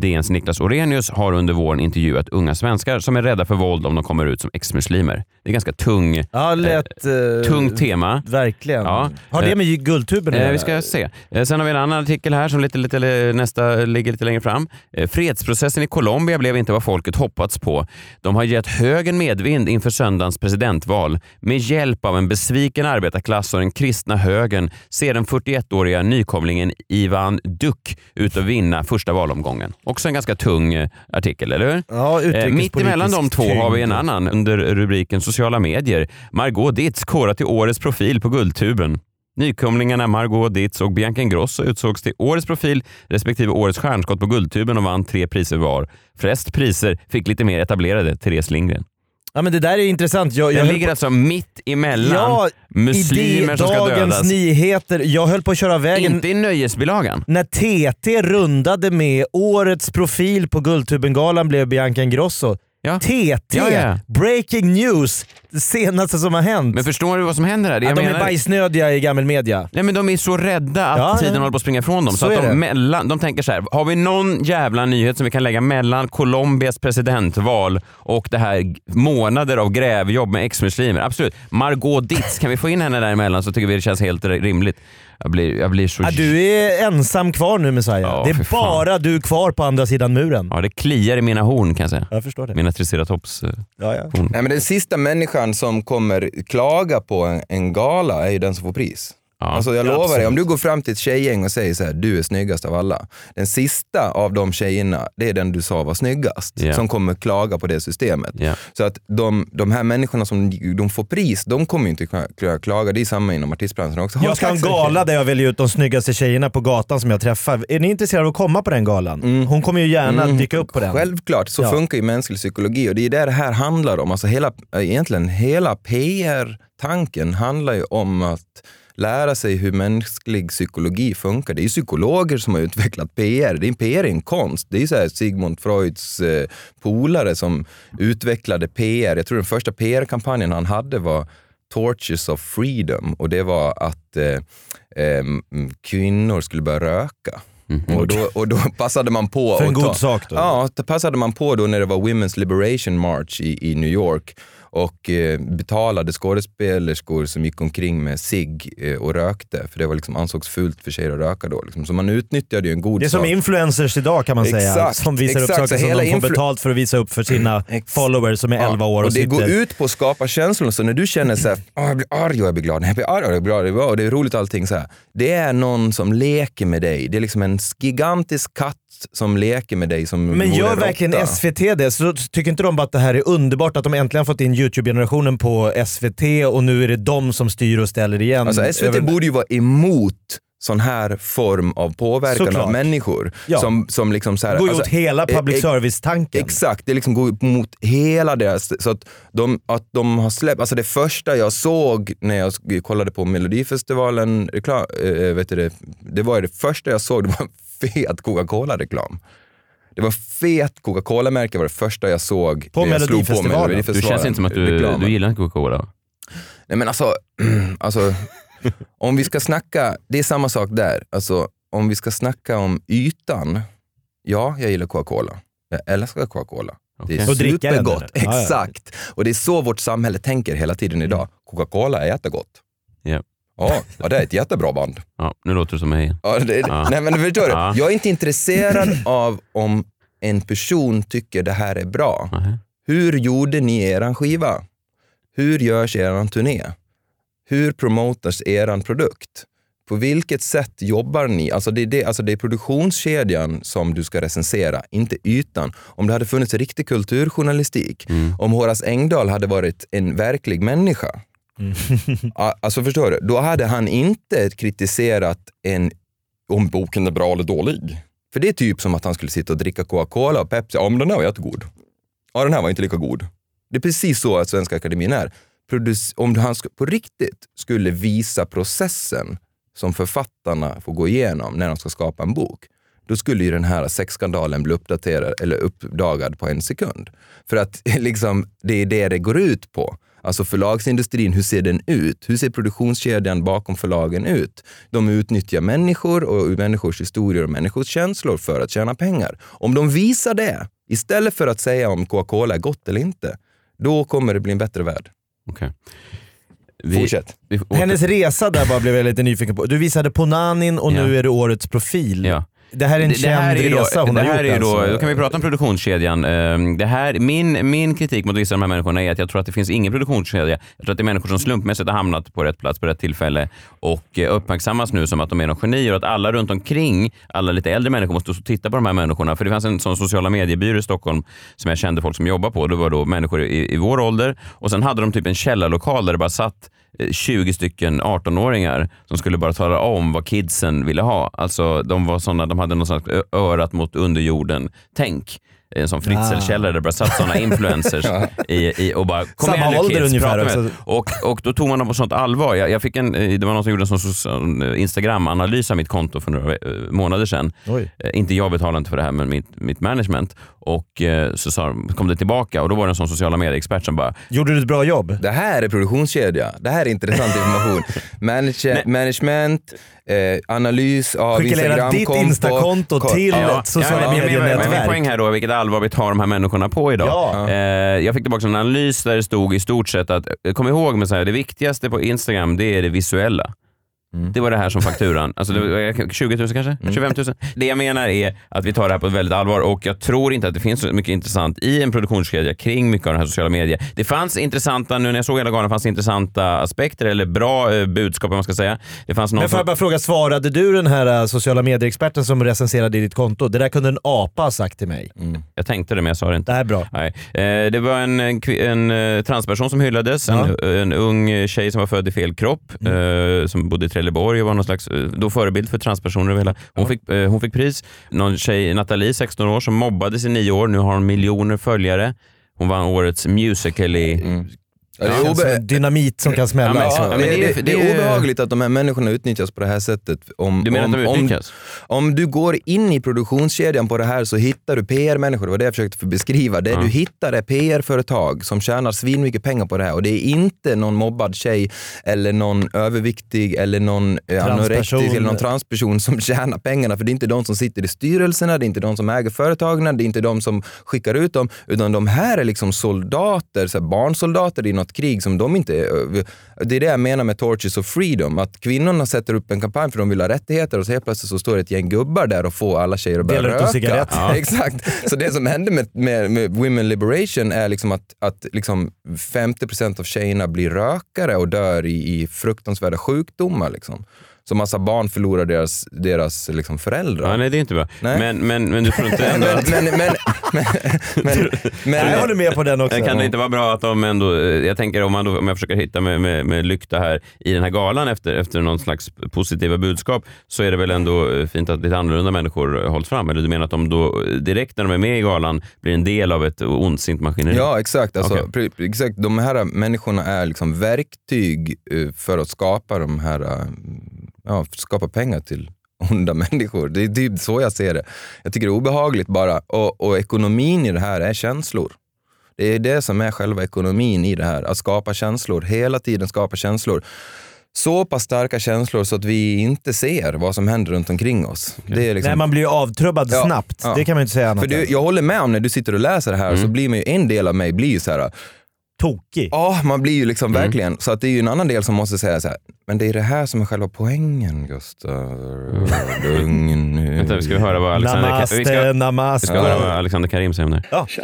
DNs Niklas Orenius har under våren intervjuat unga svenskar som är rädda för våld om de kommer ut som ex-muslimer. Det är ganska tung, Ja, lätt, eh, tungt tema. Verkligen. Ja. Har det Eh, med Guldtuben att Eh, vi ska se. Eh, sen har vi en annan artikel här som lite, lite, nästa ligger lite längre fram. Eh, fredsprocessen i Colombia blev inte vad folket hoppats på. De har gett högern medvind inför söndagens presidentval. Med hjälp av en besviken arbetarklass och den kristna högern ser den 41-åriga nykomlingen Ivan Duck ut att vinna första valomgången. Också en ganska tung eh, artikel, eller hur? Ja, Eh, mitt emellan de två har vi en annan under rubriken sociala medier. Margot Ditz korat till årets profil på Guldtuben. Nykomlingarna Margot Ditz och Bianca Ingrosso utsågs till årets profil respektive årets stjärnskott på Guldtuben och vann tre priser var. Flest priser fick lite mer etablerade Therese Lindgren. Ja men det där är intressant. Jag, jag Den höll ligger på- alltså mitt emellan Ja, muslimer som ska Dagens dödas. Nyheter. Jag höll på att köra vägen. Inte i nöjesbilagan. När TT rundade med årets profil på Guldtubengalan blev Bianca Ingrosso. Ja. TT! Ja, ja. Breaking news! Det senaste som har hänt. Men förstår du vad som händer här? Det jag de är menar- bajsnödiga i gammelmedia. Nej men de är så rädda att Ja, tiden håller på att springa ifrån dem. Så, Så att är de, mellan, de tänker så här, har vi någon jävla nyhet som vi kan lägga mellan Colombias presidentval och det här månader av grävjobb med ex-muslimer? Absolut. Margot Ditz, kan vi få in henne däremellan så tycker vi det känns helt rimligt. Jag blir, jag blir så... Ja, du är ensam kvar nu Messiah. Ja, det är bara du kvar på andra sidan muren. Ja, det kliar i mina horn kan jag säga. Jag förstår det. Mina triceratops eh, Ja, ja. horn. Nej, men den sista människan som kommer klaga på en, en gala är ju den som får pris. Ja. Alltså jag Ja, lovar dig, absolut. om du går fram till ett tjejgäng och säger så här, du är snyggast av alla. Den sista av de tjejerna, det är den du sa var snyggast, Ja. som kommer klaga på det systemet. Ja. Så att de, de här människorna som de får pris, de kommer ju inte kla- klaga. Det är samma inom artistbranschen också. Jag ska ha en gala där jag väljer ut de snyggaste tjejerna på gatan som jag träffar. Är ni intresserade av att komma på den galan? Hon kommer ju gärna Mm. dyka upp på den. Självklart, så Ja. funkar ju mänsklig psykologi och det är det det här handlar om. Alltså hela, egentligen hela PR-tanken handlar ju om att lära sig hur mänsklig psykologi funkar. Det är psykologer som har utvecklat PR. Det är, PR är en konst. Det är så Sigmund Freuds eh, polare som utvecklade PR. Jag tror den första PR-kampanjen han hade var Torches of Freedom och det var att eh, em, kvinnor skulle börja röka. Och, då, och då passade man på... För en att ta- god sak då? Ja, passade man på då när det var Women's Liberation March i, i New York och eh, betalade skådespelerskor som gick omkring med cigg eh, och rökte, för det var liksom ansågs fult för tjejer att röka då. Liksom. Så man utnyttjade ju en god Det är som sak. influencers idag kan man säga. Exakt, Som visar exakt. upp saker som de får betalt för att visa upp för sina followers som är 11 år och, och det sitter... går ut på att skapa känslor. Så när du känner så här, "Åh, jag blir arg och jag blir glad, jag blir arg och jag blir glad, och det är roligt allting så här. Det är någon som leker med dig. Det är liksom en gigantisk katt som leker med dig som Men gör en verkligen råtta. SVT det? Så tycker inte de bara att det här är underbart att de äntligen fått in YouTube-generationen på SVT och nu är det de som styr och ställer igen? Alltså SVT Över- borde ju vara emot sån här form av påverkan Såklart. av människor. Ja. Som, som liksom så här, Går emot hela public eh, eh, service-tanken. Exakt, det liksom går mot hela deras... Så att de, att de har släppt... Alltså det första jag såg när jag kollade på Melodifestivalen, reklam, eh, vet du det, det var det första jag såg, det var en fet Coca-Cola-reklam. Det var fet Coca-Cola-märke var det första jag såg. På när jag slog Melodifestivalen? Du känns inte som att du, Reklamen. du gillar inte Coca-Cola? Nej men alltså, alltså om vi ska snacka, det är samma sak där. Alltså, om vi ska snacka om ytan, ja, jag gillar Coca-Cola. Jag älskar Coca-Cola. Det är Och supergott. ja. Exakt. Och det är så vårt samhälle tänker hela tiden idag. Coca-Cola är jättegott. Ja. Ja, ja, det är ett jättebra band. Ja, nu låter du som mig. Ja, det, Ja. Nej, men förstår du? Ja. Jag är inte intresserad av om en person tycker det här är bra. Nähä. Hur gjorde ni eran skiva? Hur görs eran turné? Hur promotas eran produkt? På vilket sätt jobbar ni? Alltså det, är det, alltså det är produktionskedjan som du ska recensera, inte ytan. Om det hade funnits riktig kulturjournalistik, om Horace Engdahl hade varit en verklig människa, Mm. alltså förstår du? Då hade han inte kritiserat en om boken är bra eller dålig. För det är typ som att han skulle sitta och dricka Coca-Cola och Pepsi. Ja, men den här var jättegod. Ja, den här var inte lika god. Det är precis så att Svenska Akademin är. Produc- om han på riktigt skulle visa processen som författarna får gå igenom när de ska skapa en bok, då skulle ju den här sexskandalen bli uppdaterad eller uppdagad på en sekund. För att liksom, det är det det går ut på. Alltså förlagsindustrin, hur ser den ut? Hur ser produktionskedjan bakom förlagen ut? De utnyttjar människor och människors historier och människors känslor för att tjäna pengar. Om de visar det, istället för att säga om Coca-Cola är gott eller inte, då kommer det bli en bättre värld. Okej. Vi- Fortsätt. vi Hennes resa där bara blev jag lite nyfiken på. Du visade på Nanin och Ja. nu är det årets profil. Ja. Det här är en känd är ju resa då, hon det har gjort är då, alltså. Då kan vi prata om produktionskedjan. Ehm, Det här, min, min kritik mot vissa av de här människorna är att jag tror att det finns ingen produktionskedja. Jag tror att det är människor som slumpmässigt har hamnat på rätt plats på rätt tillfälle och eh, uppmärksammas nu som att de är någon genier och att alla runt omkring, alla lite äldre människor måste titta på de här människorna. För det fanns en sån sociala mediebyrå i Stockholm som jag kände folk som jobbar på. Det var då människor i, i vår ålder och sen hade de typ en källarlokal där det bara satt Eh, 20 stycken 18-åringar som skulle bara tala om vad kidsen ville ha. Alltså de var såna, de hade något slags örat mot underjorden-tänk. En sån Fritzl-källare där det bara satt såna influencers i, i, och bara kom Samma igen nu ålder kids, ungefär med och, och då tog man dem på sånt allvar. Jag, jag fick en, eh, det var någon som gjorde en sån, eh, Instagram-analys av mitt konto för några eh, månader sedan. Oj. Inte jag betalade inte för det här, men mitt, mitt management. Och så sa, kom det tillbaka och då var det en sån sociala medier-expert som bara Gjorde du ett bra jobb? Det här är produktionskedja. Det här är intressant information. Manage, management, eh, analys av Skickar ditt Instagramkonto. Instakonto Ko- till Ja. ett sociala men- men Min medier-nätverk. poäng här då är vilket allvar vi tar de här människorna på idag. Ja. Eh, jag fick tillbaka en analys där det stod i stort sett att, eh, kom ihåg med så här, det viktigaste på Instagram det är det visuella. Det var det här som fakturan. Alltså det var 20 000 kanske? 25 000? Det jag menar är att vi tar det här på ett väldigt allvar och jag tror inte att det finns så mycket intressant i en produktionskedja kring mycket av de här sociala medier. Det fanns intressanta, nu när jag såg hela galan, fanns intressanta aspekter eller bra eh, budskap om man ska säga. Det fanns någon Men får jag bara fråga, svarade du den här äh, sociala medier-experten som recenserade ditt konto? Det där kunde en apa ha sagt till mig. Jag tänkte det men jag sa det inte. Det är bra. Nej. Eh, det var en, en, en eh, transperson som hyllades, en, en ung tjej som var född i fel kropp, eh, som bodde i Trelleborg och var någon slags eh, då förebild för transpersoner. över hela. Hon, fick, eh, hon fick pris. Någon tjej, Nathalie, 16 år, som mobbades i nio år. Nu har hon miljoner följare. Hon vann årets Musical.ly. Ja, det är obe- dynamit som kan smälla. Ja, men- ja, men det, är- det, är obehagligt att de här människorna utnyttjas på det här sättet. Om, Du menar om, att de utnyttjas? Om, om du går in i produktionskedjan på det här så hittar du PR-människor, det var det jag försökte beskriva. Det du hittar är PR-företag som tjänar svinmycket pengar på det här och det är inte någon mobbad tjej eller någon överviktig eller någon eh, anorektisk eller någon transperson som tjänar pengarna för det är inte de som sitter i styrelserna, det är inte de som äger företagen, det är inte de som skickar ut dem utan de här är liksom soldater, så här barnsoldater i något krig som de inte... Det är det jag menar med Torches of Freedom, att kvinnorna sätter upp en kampanj för de vill ha rättigheter och så helt plötsligt så står det ett gäng gubbar där och får alla tjejer att börja Delar röka. cigarett. Ja. Exakt. Så det som hände med, med, med Women Liberation är liksom att, att liksom 50% av tjejerna blir rökare och dör i, i fruktansvärda sjukdomar. Liksom. Så massa barn förlorar deras, deras liksom föräldrar. Ja, nej, det är inte bra. Nej. Men, men, men du tror inte ändå men, att... men, men, men, men, men, jag håller med på den också. Kan det inte vara bra att de ändå, eh, jag tänker om, man då, om jag försöker hitta med, med, med lykta här i den här galan efter, efter någon slags positiva budskap så är det väl ändå eh, fint att lite annorlunda människor eh, hålls fram? Eller du menar att de då direkt när de är med i galan blir en del av ett ondsint maskineri? Ja, exakt. Alltså, pre- exakt. De här människorna är liksom verktyg för att skapa de här, ja, skapa pengar till onda människor. Det är typ så jag ser det. Jag tycker det är obehagligt bara. Och, och ekonomin i det här är känslor. Det är det som är själva ekonomin i det här. Att skapa känslor, hela tiden skapa känslor. Så pass starka känslor så att vi inte ser vad som händer runt omkring oss. Det är liksom... Nej, man blir ju avtrubbad Ja, snabbt. ja. Det kan man ju inte säga annat För du, jag håller med om när du sitter och läser det här Mm. så blir man ju, en del av mig blir ju så här Tokig. Ja, man blir ju liksom Mm. verkligen, så att det är ju en annan del som måste säga så här, men det är det här som är själva poängen Gustav. Lugn nu. Vänta, vi ska höra vad Alexander, Namaste, vi ska, vi ska höra vad Alexander Karim säger om det. Ja.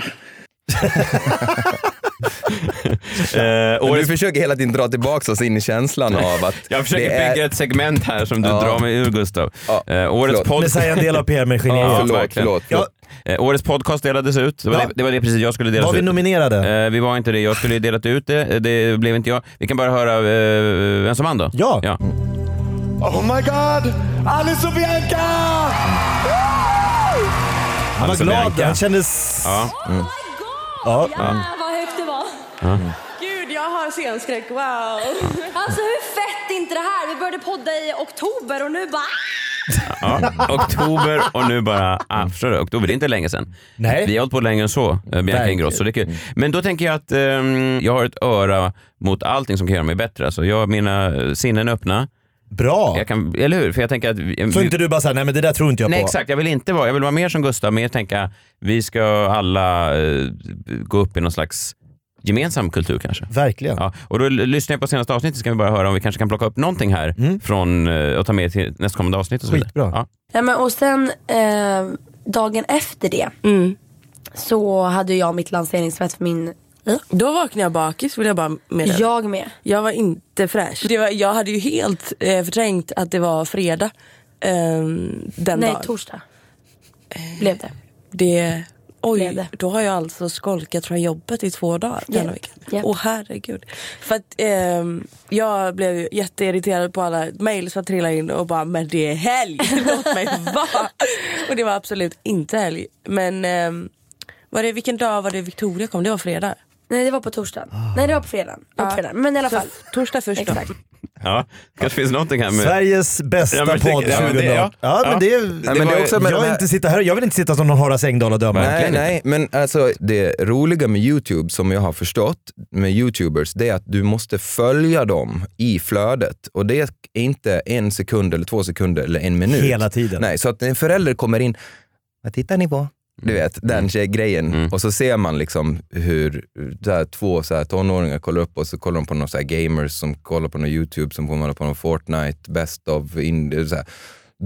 Eh, du försöker hela tiden dra tillbaka oss in i känslan av att jag försöker det är... bygga ett segment här som du Ja. drar mig ur Gustav. Ja, Eh, årets förlåt. podd... Men säg en del av PR-maskineriet. Ja, förlåt, förlåt, förlåt. Eh, årets podcast delades ut. Det var, Ja. det, det var det precis jag skulle delas Var vi ut. nominerade? Eh, vi var inte det. Jag skulle delat ut det. Eh, Det blev inte jag. Vi kan bara höra eh, vem som vann då. Ja. ja. Oh my god! Alice och Bianca! Han var glad. Bianca. Han kändes... Ja. Ja. Jävlar vad högt det var. Gud, jag har scenskräck. Wow. Alltså hur fett är inte det här? Vi började podda i oktober och nu bara... Ja. Oktober och nu bara, ah, förstår du? Oktober, det är inte länge sedan. Nej. Vi har hållit på längre än så, eh, Bianca Verkligen. Ingrosso. Det är kul. Men då tänker jag att ehm, jag har ett öra mot allting som kan göra mig bättre. Alltså, jag, mina sinnen är öppna. Bra. Jag kan, eller hur? För jag tänker att... Så inte du bara säger nej men det där tror inte jag Nej på. exakt, jag vill inte vara, jag vill vara mer som Gustav, mer tänka vi ska alla eh, gå upp i någon slags gemensam kultur kanske. Verkligen. Ja, och då lyssnar jag på senaste avsnittet så kan vi bara höra om vi kanske kan plocka upp någonting här från, eh, och ta med till nästkommande avsnitt. Och så. Skitbra. Ja. Ja, men, och sen eh, dagen efter det så hade jag mitt lanseringsfest för min Då vaknade jag bakis vill jag bara meddela. Jag med. Jag var inte fräsch. Det var, jag hade ju helt eh, förträngt att det var fredag ehm, den Nej, dagen. torsdag. Blev det. Det, oj, då har jag alltså skolkat från jobbet i två dagar denna Japp, veckan. japp. Åh herregud. För att ehm, jag blev jätteirriterad på alla mail som trillade in och bara men det är helg, låt mig vara. Och det var absolut inte helg. Men ehm, var det, vilken dag var det Victoria kom? Det var fredag. Nej det var på torsdagen. Nej det var på fredagen. På fredagen. Men i alla Så fall. Torsdag först då. Exakt. Ja, kanske finns någonting här med... Sveriges bästa Ja, podd ja, men 2018. det- Ja, ja. men det, Ja, men det är också med jag, de vill här- inte sitta här, jag vill inte sitta som någon Horace Engdahl och döma. Nej, nej, men alltså det roliga med Youtube som jag har förstått med Youtubers, det är att du måste följa dem i flödet. Och det är inte en sekund eller två sekunder eller en minut. Hela tiden. Nej, så att en förälder kommer in, vad tittar ni på? Du vet, den tjej- grejen. Och så ser man liksom hur så här, två så här, tonåringar kollar upp och så kollar de på några gamers som kollar på någon YouTube som kollar på någon Fortnite, Best of Indie. Så här.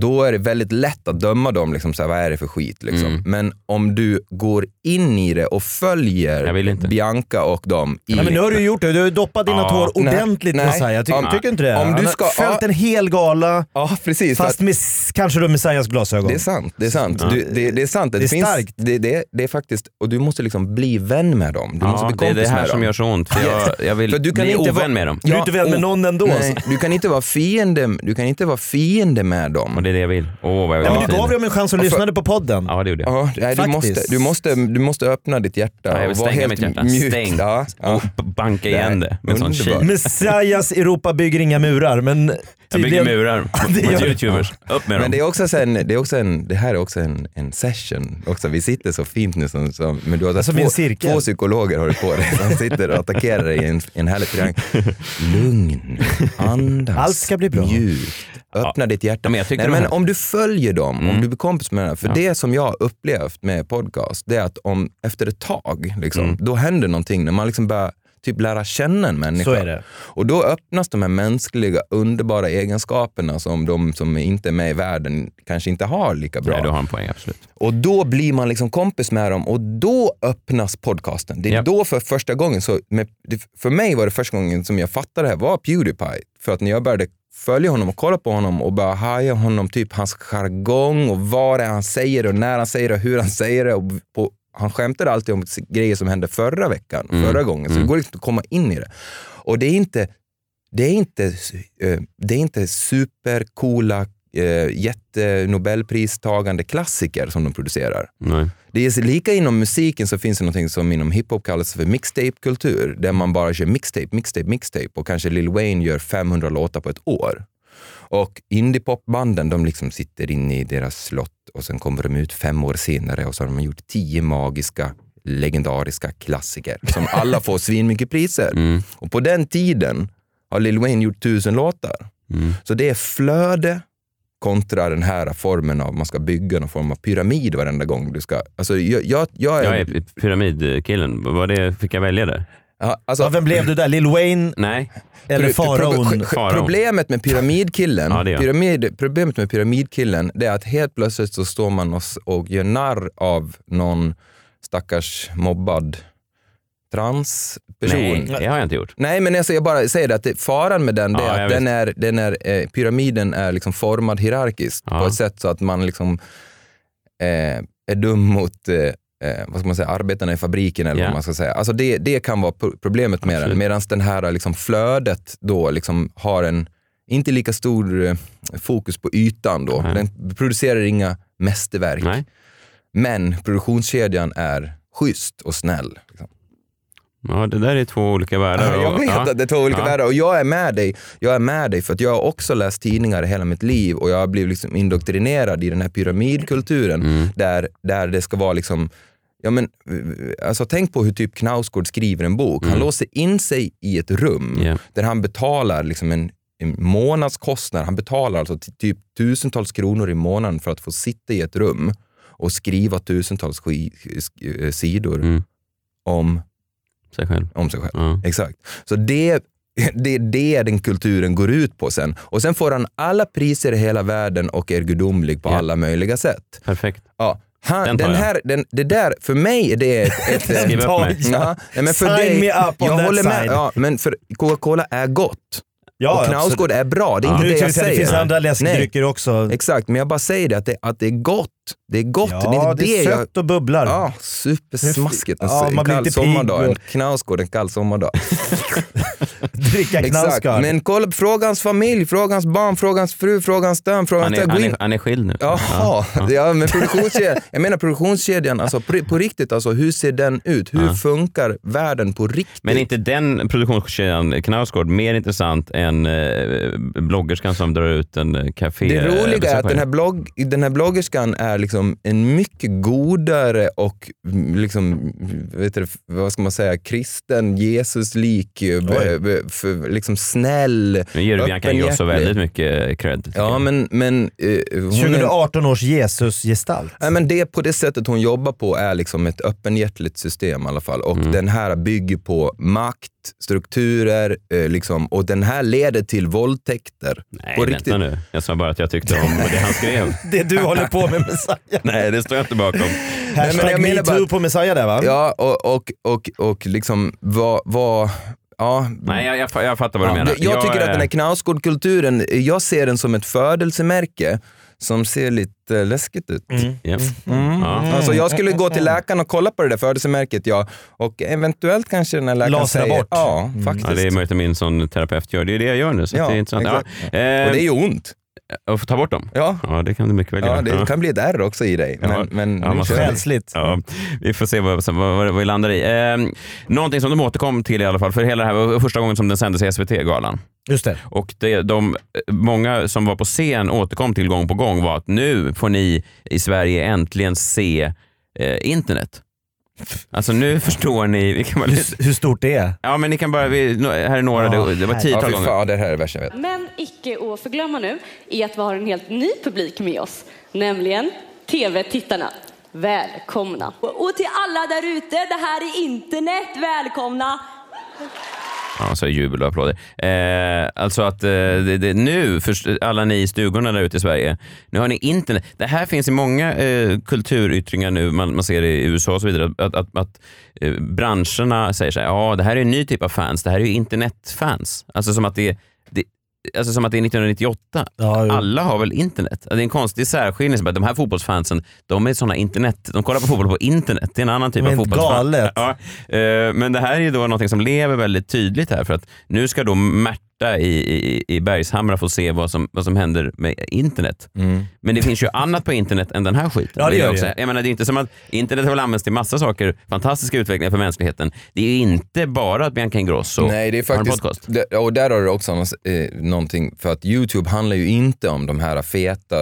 Då är det väldigt lätt att döma dem, liksom, så här, vad är det för skit? Liksom. Mm. Men om du går in i det och följer Bianca och dem i... Nej, men nu har du gjort det, du har doppat dina Ja. tår ordentligt Nej, Messiah. Jag tycker, nej. tycker inte det. Om du Han har ska- följt en hel gala, Ja, precis. fast med kanske då Messiahs glasögon. Det är sant. Det är sant. Ja. Du, det, det är sant. Det är finns, starkt. Det, det, det är faktiskt, och du måste liksom bli vän med dem. Du måste bli det är kompis det här med som dem. gör så ont. För jag, jag vill För du kan bli inte ovän vara- med dem. Du är inte vän med någon ändå. Nej, du kan inte vara fiende, du kan inte vara fiende med dem. Det är det jag vill. Åh, vad jag vill Ja, men du gav dem en chans och Och för- lyssnade på podden. Ja, det gjorde jag. Ja, nej, du, Faktiskt. måste, du, måste, du måste öppna ditt hjärta Ja, jag vill och vara stänga helt mitt hjärta. mjukt. Stäng. Ja, ja. Och banka igen det med en sån Underbart. kil. Messiahs Europa bygger inga murar, men Jag bygger tydligen- murar mot gör det. youtubers. Upp med Men dem. det, är också så en, det, är också en, det här är också en, en session. Också. Vi sitter så fint nu, som, som, men du har Som i två, en cirkel. två psykologer har du på dig som sitter och attackerar dig i en, en härlig triangel. Lugn, andas, Allt ska bli bra. mjukt. Öppna ditt hjärta. men Nej, men här- om du följer dem, om Mm. du blir kompis med dem, för Ja. det som jag har upplevt med podcast, det är att om, efter ett tag, liksom, Mm. då händer någonting när man liksom börjar typ lära känna en människa. Så är det. Och då öppnas de här mänskliga underbara egenskaperna som de som inte är med i världen kanske inte har lika bra. Nej, du har en poäng, absolut. Och då blir man liksom kompis med dem och då öppnas podcasten. Det är Ja. då för första gången, så med, för mig var det första gången som jag fattade det här var Pewdiepie. För att när jag började följa honom och kolla på honom och bara haja honom, typ hans jargong och vad det är han säger och när han säger det och hur han säger det. Och på, han skämtade alltid om grejer som hände förra veckan, Mm. förra gången. Så det Mm. går liksom att komma in i det. Och det är inte, det är inte, eh, det är inte supercoola, eh, jättenobelpristagande klassiker som de producerar. Nej. Det är lika inom musiken så finns det något som inom hiphop kallas för mixtape-kultur, där man bara kör mixtape, mixtape, mixtape och kanske Lil Wayne gör 500 låtar på ett år. Och indiepopbanden, de liksom sitter inne i deras slott och sen kommer de ut fem år senare och så har de gjort tio magiska, legendariska klassiker som alla får svinmycket priser. Mm. Och på den tiden har Lil Wayne gjort tusen låtar. Mm. Så det är flöde kontra den här formen av man ska bygga någon form av pyramid varenda gång du ska... Alltså jag, jag, jag är... Jag är pyramidkillen. Vad det, fick jag välja där? Ja, alltså, Ja, vem blev du där? Lil Wayne Nej. eller faraon? pro- Faraon. Problemet med pyramidkillen, Ja, det pyramid, problemet med pyramidkillen det är att helt plötsligt så står man och, och gör narr av någon stackars mobbad transperson. Nej, det har jag inte gjort. Nej, men alltså jag bara säger det att det, faran med den det Ja, är att den vet. är, den är, eh, pyramiden är liksom formad hierarkiskt Ja. på ett sätt så att man liksom eh, är dum mot eh, eh, vad ska man säga, arbetarna i fabriken eller Ja. vad man ska säga. Alltså det, det kan vara pro- problemet med Absolut. den. Medan den här liksom flödet då liksom har en inte lika stor eh, fokus på ytan då. Nej. Den producerar inga mästerverk. Nej. Men produktionskedjan är schysst och snäll. Liksom. Ja, det där är två olika världar. Ja, jag vet ja. att det är två olika Ja. världar och jag är med dig. Jag är med dig för att jag har också läst tidningar i hela mitt liv och jag har blivit liksom indoktrinerad i den här pyramidkulturen Mm. där, där det ska vara liksom Ja, men, alltså, tänk på hur typ Knausgård skriver en bok. Han Mm. låser in sig i ett rum Ja. där han betalar liksom en, en månadskostnad. Han betalar alltså ty- typ tusentals kronor i månaden för att få sitta i ett rum och skriva tusentals eh, sidor Mm. om Sig själv. om sig själv. Ja. Exakt. Så det, det är det den kulturen går ut på sen. Och sen får han alla priser i hela världen och är gudomlig på alla möjliga sätt. Perfekt. Ja. Han, Den den här, den, det där, för mig är det ett... ett Skriv upp mig. Ja, nej, men för Sign dig, me up on jag that håller med. side. Ja, men för Coca-Cola är gott. Ja, och Knausgård är bra, det är inte Nu det jag säger. det finns andra läskdrycker också. Exakt, men jag bara säger det att det, att det är gott. Det är gott. Ja, det är, det är jag- sött och bubblar. Ja, supersmaskigt. En, Ja, en kall sommardag. En Knausgård en kall sommardag. Dricka. Knausgård. Men kolla, fråga hans familj, fråga hans barn, fråga hans fru, fråga hans dam, fråga Han hans är, han, är, han är skild nu. Jaha, ja. men produktionskedjan, jag menar produktionskedjan, alltså på, på riktigt, alltså, hur ser den ut? Hur Ja. funkar världen på riktigt? Men är inte den produktionskedjan Knausgård mer intressant än eh, bloggerskan som drar ut en eh, café? Det roliga är att den här, blogg, den här bloggerskan är liksom en mycket godare och mm, liksom, vet du, vad ska man säga, kristen, Jesuslik, eh, för, liksom snäll, Nu ger du Bianca Ingrosso öppenhjärtig. väldigt mycket cred. tycker Ja, men, men eh, hon är, 2018 års Jesus-gestalt. Nej, men det på det sättet hon jobbar på är liksom ett öppenhjärtligt system i alla fall. Och Mm. den här bygger på makt, strukturer eh, liksom, och den här leder till våldtäkter. Nej, på vänta riktigt. nu. Jag sa bara att jag tyckte om det han skrev. Det du håller på med Messiah. Nej, det står jag inte bakom. Hashtag metoo på Messiah där va? Ja, och, och, och, och liksom vad... vad ja, Nej, jag, jag, jag fattar vad du Ja, menar. det- Jag, tycker att eh, den här Knausgård-kulturen, jag ser den som ett födelsemärke som ser lite läskigt ut. ja. Mm. Ja. Alltså jag skulle gå till läkaren och kolla på det där födelsemärket ja, och eventuellt kanske den här läkaren Lasra säger... bort. Ja, faktiskt. Ja, det är möjligt att min sån terapeut gör. Det är det jag gör nu. Så Ja, det är intressant. Ja. Eh, Och det är ju ont. Och få ta bort dem? Ja. Ja, det kan du mycket väl Ja, göra. det kan bli ett R också i dig. Men, Ja. men Ja, nu man kör får- vi. Själsligt. Ja, vi får se vad, vad, vad, vad vi landar i. Eh, någonting som de återkom till i alla fall, för hela det här var första gången som den sändes i SVT-galan. Just det. Och det, de, många som var på scen återkom till gång på gång var att nu får ni i Sverige äntligen se eh, internet. Alltså nu förstår ni. Vi kan bara, Hur stort det är? ja, men ni kan bara, vi, här är några, Ja, det, det var tiotal Ja, gånger. fan, det här är det värsta jag vet. Men icke att förglömma nu är att vi har en helt ny publik med oss, nämligen TV-tittarna. Välkomna! Och till alla där ute, det här är internet, välkomna! Ja, så jubel och applåder. Eh, alltså att eh, det, det, nu, för alla ni i stugorna där ute i Sverige, nu har ni internet. Det här finns i många eh, kulturyttringar nu, man, man ser det i USA och så vidare, att, att, att eh, branscherna säger så här, ja det här är en ny typ av fans, det här är ju internetfans. Alltså som att det, det Alltså som att det är 1998. Ja. Alla har väl internet? Det är en konstig särskiljning. som att De här fotbollsfansen, de är såna internet. De kollar på fotboll på internet. Det är en annan typ Men av fotbollsfan. galet. Ja, eh, men det här är ju då något som lever väldigt tydligt här för att nu ska då Märta i, i, i Bergshamra få se vad som, vad som händer med internet. Men det finns ju annat på internet än den här skiten. Ja, det gör det. Jag menar, det är inte som att internet har väl använts till massa saker, fantastiska utvecklingar för mänskligheten. Det är ju inte bara att Bianca Ingrosso Nej, det är har en faktiskt, podcast. det, och där har du också eh, någonting, för att YouTube handlar ju inte om de här feta,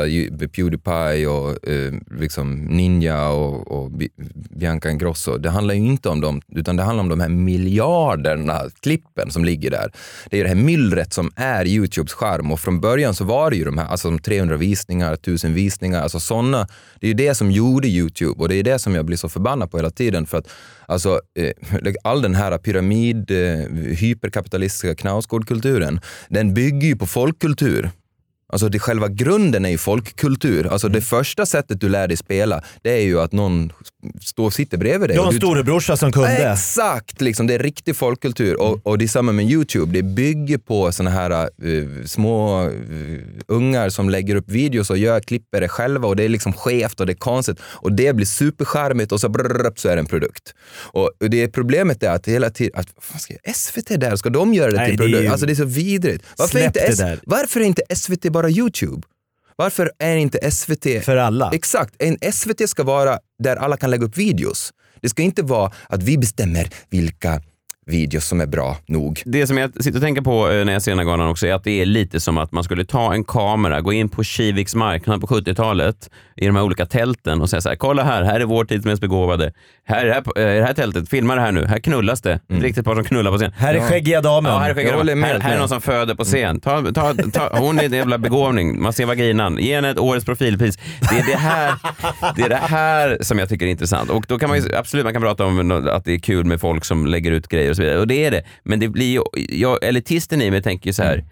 Pewdiepie och eh, liksom Ninja och, och Bi- Bianca Ingrosso. Det handlar ju inte om dem, utan det handlar om de här miljarderna klippen som ligger där. Det är det här myllret som är YouTubes charm och från början så var det ju de här, alltså de 300 visningar, 1000 visningar, alltså sådana. Det är ju det som gjorde YouTube och det är det som jag blir så förbannad på hela tiden för att alltså eh, all den här pyramid, eh, hyperkapitalistiska Knausgårdkulturen, den bygger ju på folkkultur. Alltså det, själva grunden är ju folkkultur. Alltså det första sättet du lär dig spela, det är ju att någon står och sitter bredvid dig. Du har en storebrorsa som kunde. Exakt! Liksom, det är riktig folkkultur. Och, och det är samma med YouTube. Det bygger på såna här eh, små eh, ungar som lägger upp videos och gör, klipper det själva och det är liksom skevt och det är konstigt. Och det blir superskärmigt och så brrr, så är det en produkt. Och det problemet är att hela tiden, att, vad ska jag, SVT där, ska de göra det Nej, till det är produkt? ju- Alltså det är så vidrigt. Varför Släpp inte S- varför är inte SVT bara YouTube? Varför är inte SVT... För alla. Exakt. En SVT ska vara där alla kan lägga upp videos. Det ska inte vara att vi bestämmer vilka videos som är bra nog. Det som jag sitter och tänker på eh, när jag ser den här galan också är att det är lite som att man skulle ta en kamera, gå in på Kiviks marknad på 70-talet i de här olika tälten och säga så här, kolla här, här är vår tids mest begåvade. Här, här, eh, det här tältet, filma det här nu, här knullas det. Är ett riktigt par som knullar på scen. Här är Ja. skäggiga damen. Ja, här är, skäggiga damen. här, här är någon som föder på scen. Ta, ta, ta, hon är en jävla begåvning. Man ser vaginan. Ge henne ett årets profilpris. Det är det, här, det är det här som jag tycker är intressant. Och då kan man ju, absolut man kan prata om att det är kul med folk som lägger ut grejer och så vidare. Och det är det. Men det blir ju, jag, elitisten i mig tänker ju så här.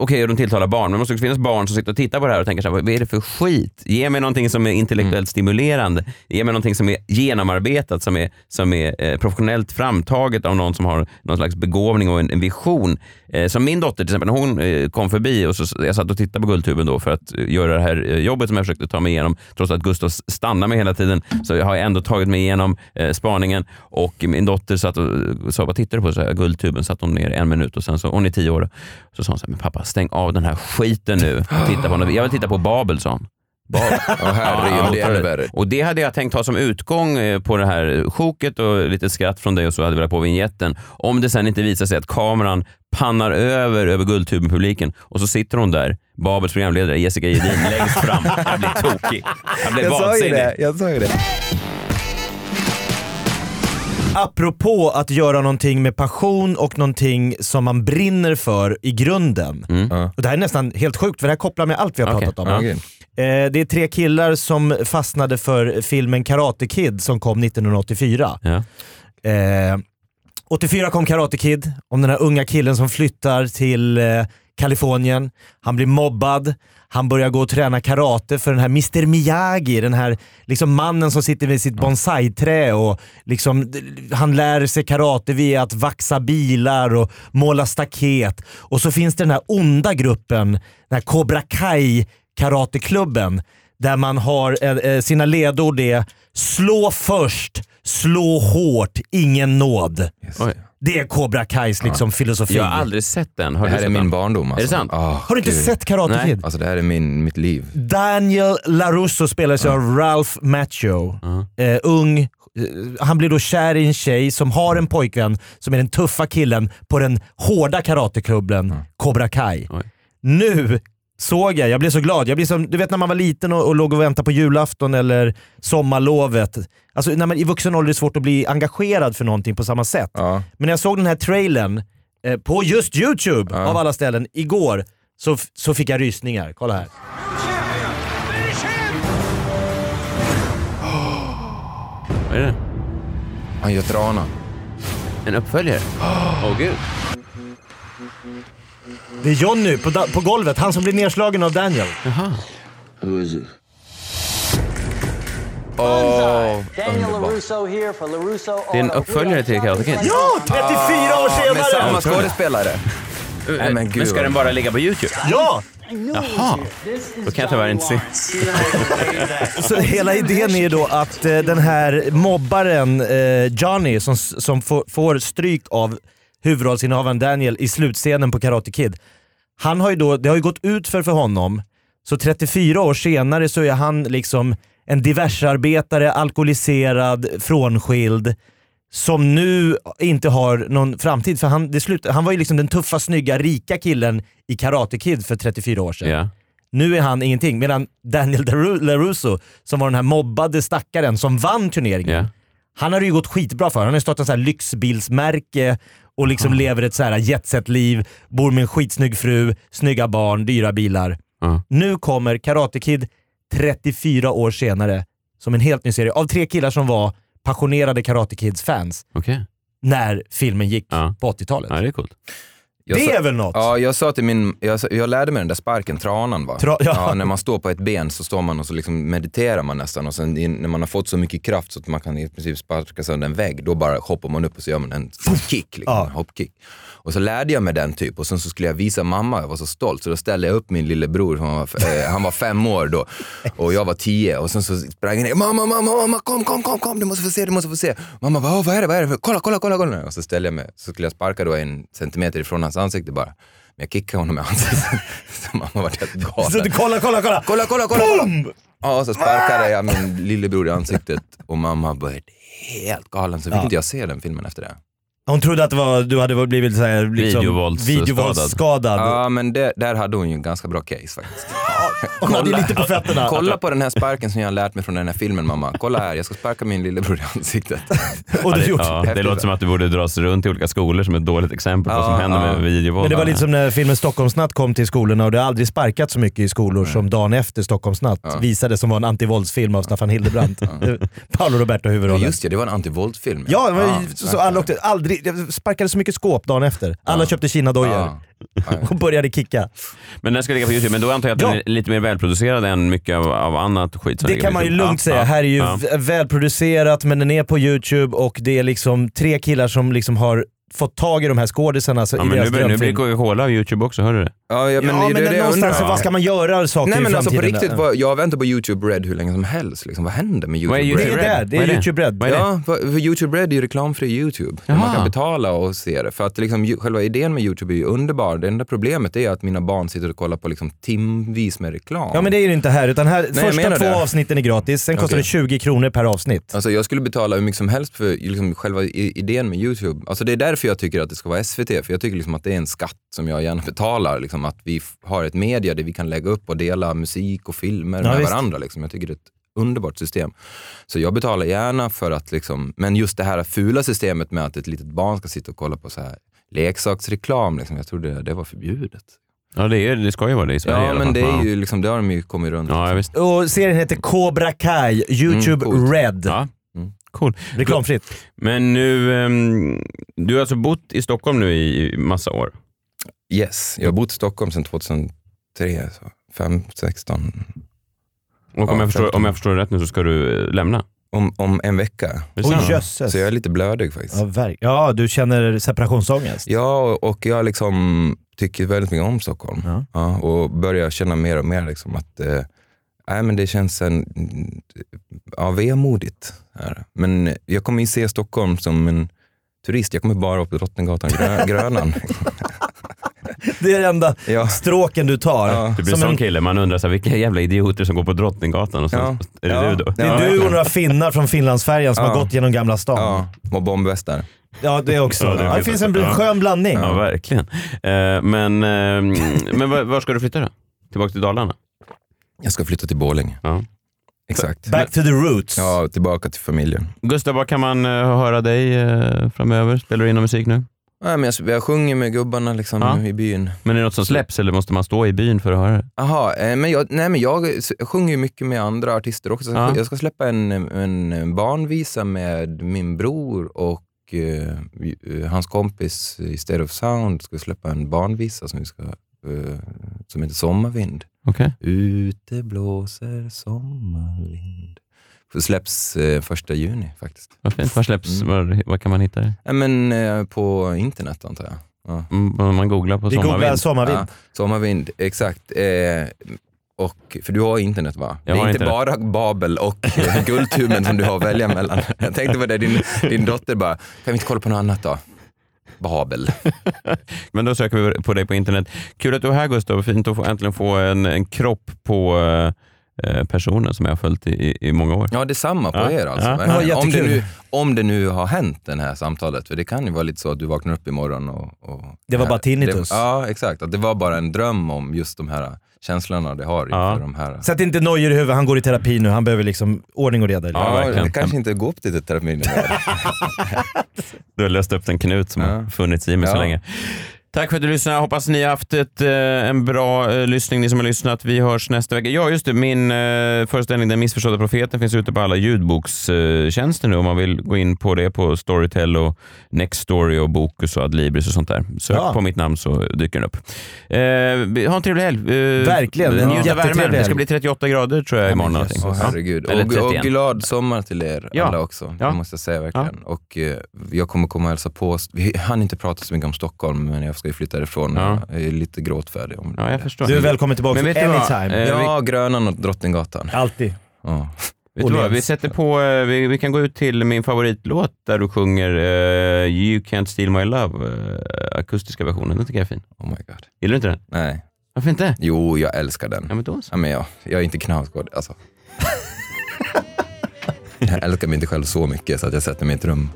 Okej, de tilltalar barn, men det måste också finnas barn som sitter och tittar på det här och tänker så här, vad är det för skit? Ge mig någonting som är intellektuellt stimulerande. Ge mig någonting som är genomarbetat, som är, som är eh, professionellt framtaget av någon som har någon slags begåvning och en, en vision. Eh, som min dotter till exempel, när hon eh, kom förbi och så, jag satt och tittade på Guldtuben då för att göra det här jobbet som jag försökte ta mig igenom, trots att Gustav stannade mig hela tiden, så jag har ändå tagit mig igenom eh, spaningen och min dotter satt och sa, vad tittar du på? Så här, Guldtuben satt hon ner en minut och sen så, hon är tio år, så sa hon så här, men pappa stäng av den här skiten nu. Titta på. Jag vill titta på Babel, sa. Babel. Herregud, det är ännu värre. Och det hade jag tänkt ha som utgång eh, på det här sjoket och lite skratt från dig och så hade vi lagt på vignetten. Om det sen inte visar sig att kameran pannar över över Guldtuben-publiken och så sitter hon där, Babels programledare Jessica Jedin, längst fram. Jag blir tokig. Jag blir Jag sa ju vansinnig. det. Jag sa ju det. Apropå att göra någonting med passion och någonting som man brinner för i grunden. Och det här är nästan helt sjukt för det här kopplar med allt vi har pratat om. okej. Eh, det är tre killar som fastnade för filmen Karate Kid som kom 1984. Ja. Eh, 84 kom Karate Kid, om den här unga killen som flyttar till eh, Kalifornien. Han blir mobbad, han börjar gå och träna karate för den här Mr Miyagi, den här liksom mannen som sitter vid sitt bonsai-trä och liksom, han lär sig karate via att vaxa bilar och måla staket. Och så finns det den här onda gruppen, den här Cobra Kai karateklubben där man har eh, eh, sina ledord är slå först, slå hårt, ingen nåd. Oj. Det är Cobra Kais liksom filosofi. Jag har aldrig sett den. Har Det du här är min den? barndom. Alltså. Är det sant? Ah, Har du inte gud. sett Karate Nej. Kid? Alltså det här är min, mitt liv. Daniel LaRusso spelas ju av Ralph Macchio. Eh, ung, eh, han blir då kär i en tjej som har en pojkvän som är den tuffa killen på den hårda karateklubben Cobra Kai. Oj. Nu såg jag, jag blev så glad. Jag blev som, du vet när man var liten och, och låg och väntade på julafton eller sommarlovet. Alltså när man i vuxen ålder är det svårt att bli engagerad för någonting på samma sätt. Ja. Men när jag såg den här trailern eh, på just YouTube Ja. av alla ställen igår så, så fick jag rysningar. Kolla här. Vad är det? Han gör trana. En uppföljare? Åh gud. Det är Johnny på, da- på golvet, han som blir nedslagen av Daniel. Jaha. Who is it? LaRusso Det är en uppföljare till Karate Kid? Ja! 34 år Ah, Med samma senare! skådespelare. Nej, men gud, men ska den bara ligga på YouTube? Ja! Jaha. Då kan jag tyvärr inte se. Så hela idén är då att eh, den här mobbaren eh, Johnny som, som får, får stryk av huvudrollsinnehavaren Daniel i slutscenen på Karate Kid. Han har ju då, det har ju gått ut för, för honom, så 34 år senare så är han liksom en diversarbetare, alkoholiserad, frånskild som nu inte har någon framtid. För han, det slut, han var ju liksom den tuffa, snygga, rika killen i Karate Kid för 34 år sedan. Ja. Nu är han ingenting. Medan Daniel LaRusso, som var den här mobbade stackaren som vann turneringen, Ja. han har det ju gått skitbra för. Han har startat så här lyxbilsmärke och liksom lever ett så här jetset-liv, bor med en skitsnygg fru, snygga barn, dyra bilar. Ja. Nu kommer Karate Kid 34 år senare som en helt ny serie av tre killar som var passionerade Karate Kids-fans Okej. när filmen gick Ja. på 80-talet. Ja, det är coolt. Jag det sa- är väl något? Ja, jag sa till min, jag, jag lärde mig den där sparken, tranan va? Tra- ja. när man står på ett ben så står man och så liksom mediterar man nästan och sen när man har fått så mycket kraft så att man kan i princip sparka sönder en vägg, då bara hoppar man upp och så gör man en kick, liksom, Ja. hoppkick. Och så lärde jag mig den typ och sen så skulle jag visa mamma, jag var så stolt, så då ställde jag upp min lillebror, han var, eh, han var fem år då och jag var tio och sen så sprang jag ner, mamma, mamma, mamma, kom, kom, kom, kom, du måste få se, du måste få se. Mamma bara, "Åh, vad är det, vad är det, kolla, kolla, kolla, kolla. Och så ställde jag mig, så skulle jag sparka då en centimeter ifrån hans ansikte bara. Men jag kickade honom i ansiktet. Så mamma var helt galen. Så du, kolla, kolla, kolla! Kolla, kolla, kolla! kolla. Ja, så sparkade jag min lillebror i ansiktet och mamma började helt galen så fick Ja. inte jag se den filmen efter det. Hon trodde att det var, du hade blivit så här, liksom, Videovåldsskadad. videovåldsskadad. Ja, men det, där hade hon ju en ganska bra case faktiskt. Hon hade lite på fötterna. Kolla på den här sparken som jag har lärt mig från den här filmen mamma. Kolla här, jag ska sparka min lillebror i ansiktet. Ja, det, ja, det låter som att du borde dras runt i olika skolor som ett dåligt exempel på vad som Ja, händer ja. med videovåld. Men det var lite som när filmen Stockholmsnatt kom till skolorna och det har aldrig sparkat så mycket i skolor som dagen efter Stockholmsnatt visade som var en antivåldsfilm av Staffan Hildebrandt. Paolo Roberto Ja, huvudrollen. just det, det var en antivåldsfilm. Ja, det var ju så alla åkte, aldrig, det sparkade så mycket skåp dagen efter. Alla köpte Kina-dojor och började kicka. Men den ska ligga på Youtube, men då antar jag att Ja. den är lite mer välproducerad än mycket av, av annat skit som Det ligger kan på man ju YouTube. lugnt Ja, säga. ja, Här är ju ja. v- välproducerat men den är på Youtube och det är liksom tre killar som liksom har fått tag i de här skådisarna så Ja, i men deras nu, blir- nu blir. Coca-Cola av Youtube också, hör du det? Ja, ja, men, Ja, det, men det jag någonstans, undrar. vad ska man göra saker Nej i men alltså på riktigt, vad, jag väntar på YouTube Red hur länge som helst. Liksom. Vad händer med YouTube YouTube Red? Det är det, det är det? Youtube Red. Är det? Ja, för, YouTube Red är ju reklamfri YouTube. Där man Jaha. kan betala och se det. För att liksom, själva idén med YouTube är ju underbar. Det enda problemet är att mina barn sitter och kollar på liksom, timvis med reklam. Ja men det är ju inte här, utan här, jag första två det. avsnitten är gratis, sen kostar Okej. det 20 kronor per avsnitt. Alltså jag skulle betala hur mycket som helst för liksom, själva i- idén med YouTube. Alltså det är därför jag tycker att det ska vara SVT, för jag tycker liksom att det är en skatt som jag gärna betalar. Liksom, att vi har ett media där vi kan lägga upp och dela musik och filmer Ja, med visst. varandra. Liksom. Jag tycker det är ett underbart system. Så jag betalar gärna för att, liksom, men just det här fula systemet med att ett litet barn ska sitta och kolla på så här leksaksreklam, liksom, jag trodde det var förbjudet. Ja, det, är, det ska ju vara det i Sverige Ja, men det, är ju, liksom, det har de ju kommit runt. Ja, visst. Och serien heter Cobra Kai, Youtube Mm. Red. Ja. Cool. Reklamfritt. Men nu, ehm, du har alltså bott i Stockholm nu i massa år? Yes, jag har bott i Stockholm sedan 2003, så 5, 16. Och om, Ja, jag förstår, 15. om jag förstår rätt nu så ska du eh, lämna? Om, om en vecka. Jösses. Så jag är lite blödig faktiskt. Ja, verk- ja, du känner separationsångest? Ja, och jag liksom tycker väldigt mycket om Stockholm. Ja. Ja, och börjar känna mer och mer liksom att eh, nej, men det känns en, ja, vemodigt. Här. Men jag kommer ju se Stockholm som en turist. Jag kommer bara upp på Drottninggatan, grö, Grönan. Det är den enda Ja. stråken du tar. Ja. Du blir Som sån en- kille, man undrar så här, vilka jävla idioter som går på Drottninggatan och så Ja. är det Ja. du då? Det är Ja, du och några finnar från Finlandsfärjan som Ja. har gått genom Gamla stan. Ja, och bombvästar. Ja, det också. Ja, Ja, det det, finns en Ja. skön blandning. Ja, verkligen. Eh, men ehm, men var, var ska du flytta då? Tillbaka till Dalarna? Jag ska flytta till Borlänge. Ja. Exakt. Back to the roots. Ja, tillbaka till familjen. Gustav, var kan man eh, höra dig eh, framöver? Spelar du in någon musik nu? Nej, men jag, jag sjunger med gubbarna liksom, Ja. i byn. Men är det något som släpps eller måste man stå i byn för att höra det? Jaha, eh, men jag, nej, men jag sjunger ju mycket med andra artister också. Ja. Jag ska släppa en, en barnvisa med min bror och eh, eh, hans kompis i State of Sound ska släppa en barnvisa som, vi ska, som heter Sommarvind. Okej. Ute blåser sommarvind. Det släpps eh, första juni faktiskt. Vad fint. Var släpps? Var, var kan man hitta det? Ja, men, eh, på internet antar jag. Ja. Mm, man googlar på Vi googlar sommarvind? sommarvind. Ja, sommarvind, exakt. Eh, och, för du har internet va? Jag det är har inte internet. bara Babel och eh, Guldtuben som du har att välja mellan. Jag tänkte på det, din, din dotter bara, kan vi inte kolla på något annat då? Babel. Men då söker vi på dig på internet. Kul att du är här Gustav. Fint att få, äntligen få en, en kropp på eh, personen som jag har följt i, i, många år. Ja, detsamma på Ja, er alltså. ja. Ja, om, det nu, om det nu har hänt det här samtalet, för det kan ju vara lite så att du vaknar upp imorgon och... och Det var här- bara tinnitus. Det, ja, exakt. Att det var bara en dröm om just de här känslorna det har Ja. inför de här... Sätt inte nojor i huvudet, han går i terapi nu. Han behöver liksom ordning och reda. Ja. Ja, det kanske inte går upp till terapin. Du har löst upp den knut som Ja. har funnits i mig så länge. Tack för att du lyssnade. Hoppas ni har haft ett, eh, en bra eh, lyssning, ni som har lyssnat. Vi hörs nästa vecka. Ja, just det. Min eh, föreställning Den missförstådda profeten finns ute på alla ljudbokstjänster nu om man vill gå in på det på Storytel och Nextory och Bokus och Adlibris och sånt där. Sök Ja. på mitt namn så dyker den upp. Eh, ha en trevlig helg. Eh, Verkligen. Njut Ja. av värmen. Det ska bli 38 grader tror jag imorgon. någonting. Åh, herregud. Eller Och, och 31. glad sommar till er Ja. alla också. Ja. Det måste jag säga verkligen. Och eh, jag kommer komma och hälsa på. Vi hann inte prata så mycket om Stockholm, men jag ska ju flytta ifrån. Ja. Jag är lite gråtfärdig om Ja, jag förstår. Du är välkommen tillbaka Men vet du vad? anytime. Eh, Ja, Grönan och Drottninggatan. Alltid. Ja. Vet du vad? Vi sätter på, eh, vi, vi kan gå ut till min favoritlåt där du sjunger eh, You Can't Steal My Love, eh, akustiska versionen. Den tycker jag är fin. Oh my god. Gillar du inte den? Nej. Varför inte? Jo, jag älskar den. Ja, men då så. Ja, men jag, jag är inte knausgård. Alltså. jag älskar mig inte själv så mycket så att jag sätter mig i ett rum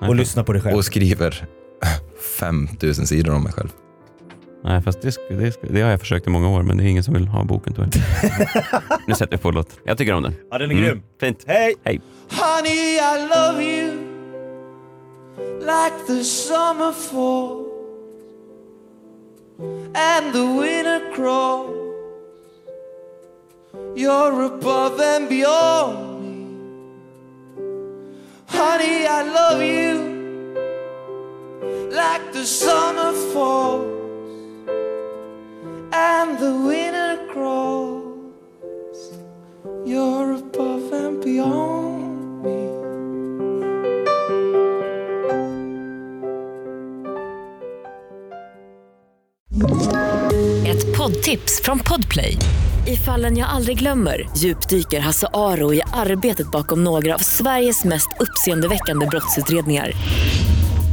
Och lyssna på dig själv. och skriver 5000 sidor om mig själv. Nej, fast det, det, det har jag försökt i många år, men det är ingen som vill ha boken tyvärr. nu sätter vi på låt. Jag tycker om den. Ja, den är grym. Fint. Hej! Hej! Honey, I love you like the summer fall and the winter crawl. You're above and beyond me. Honey, I love you like the summer falls and the winter crawls. You're above and beyond me. Ett poddtips från Podplay. I fallen jag aldrig glömmer djupdyker Hasse Aro i arbetet bakom några av Sveriges mest uppseendeväckande brottsutredningar.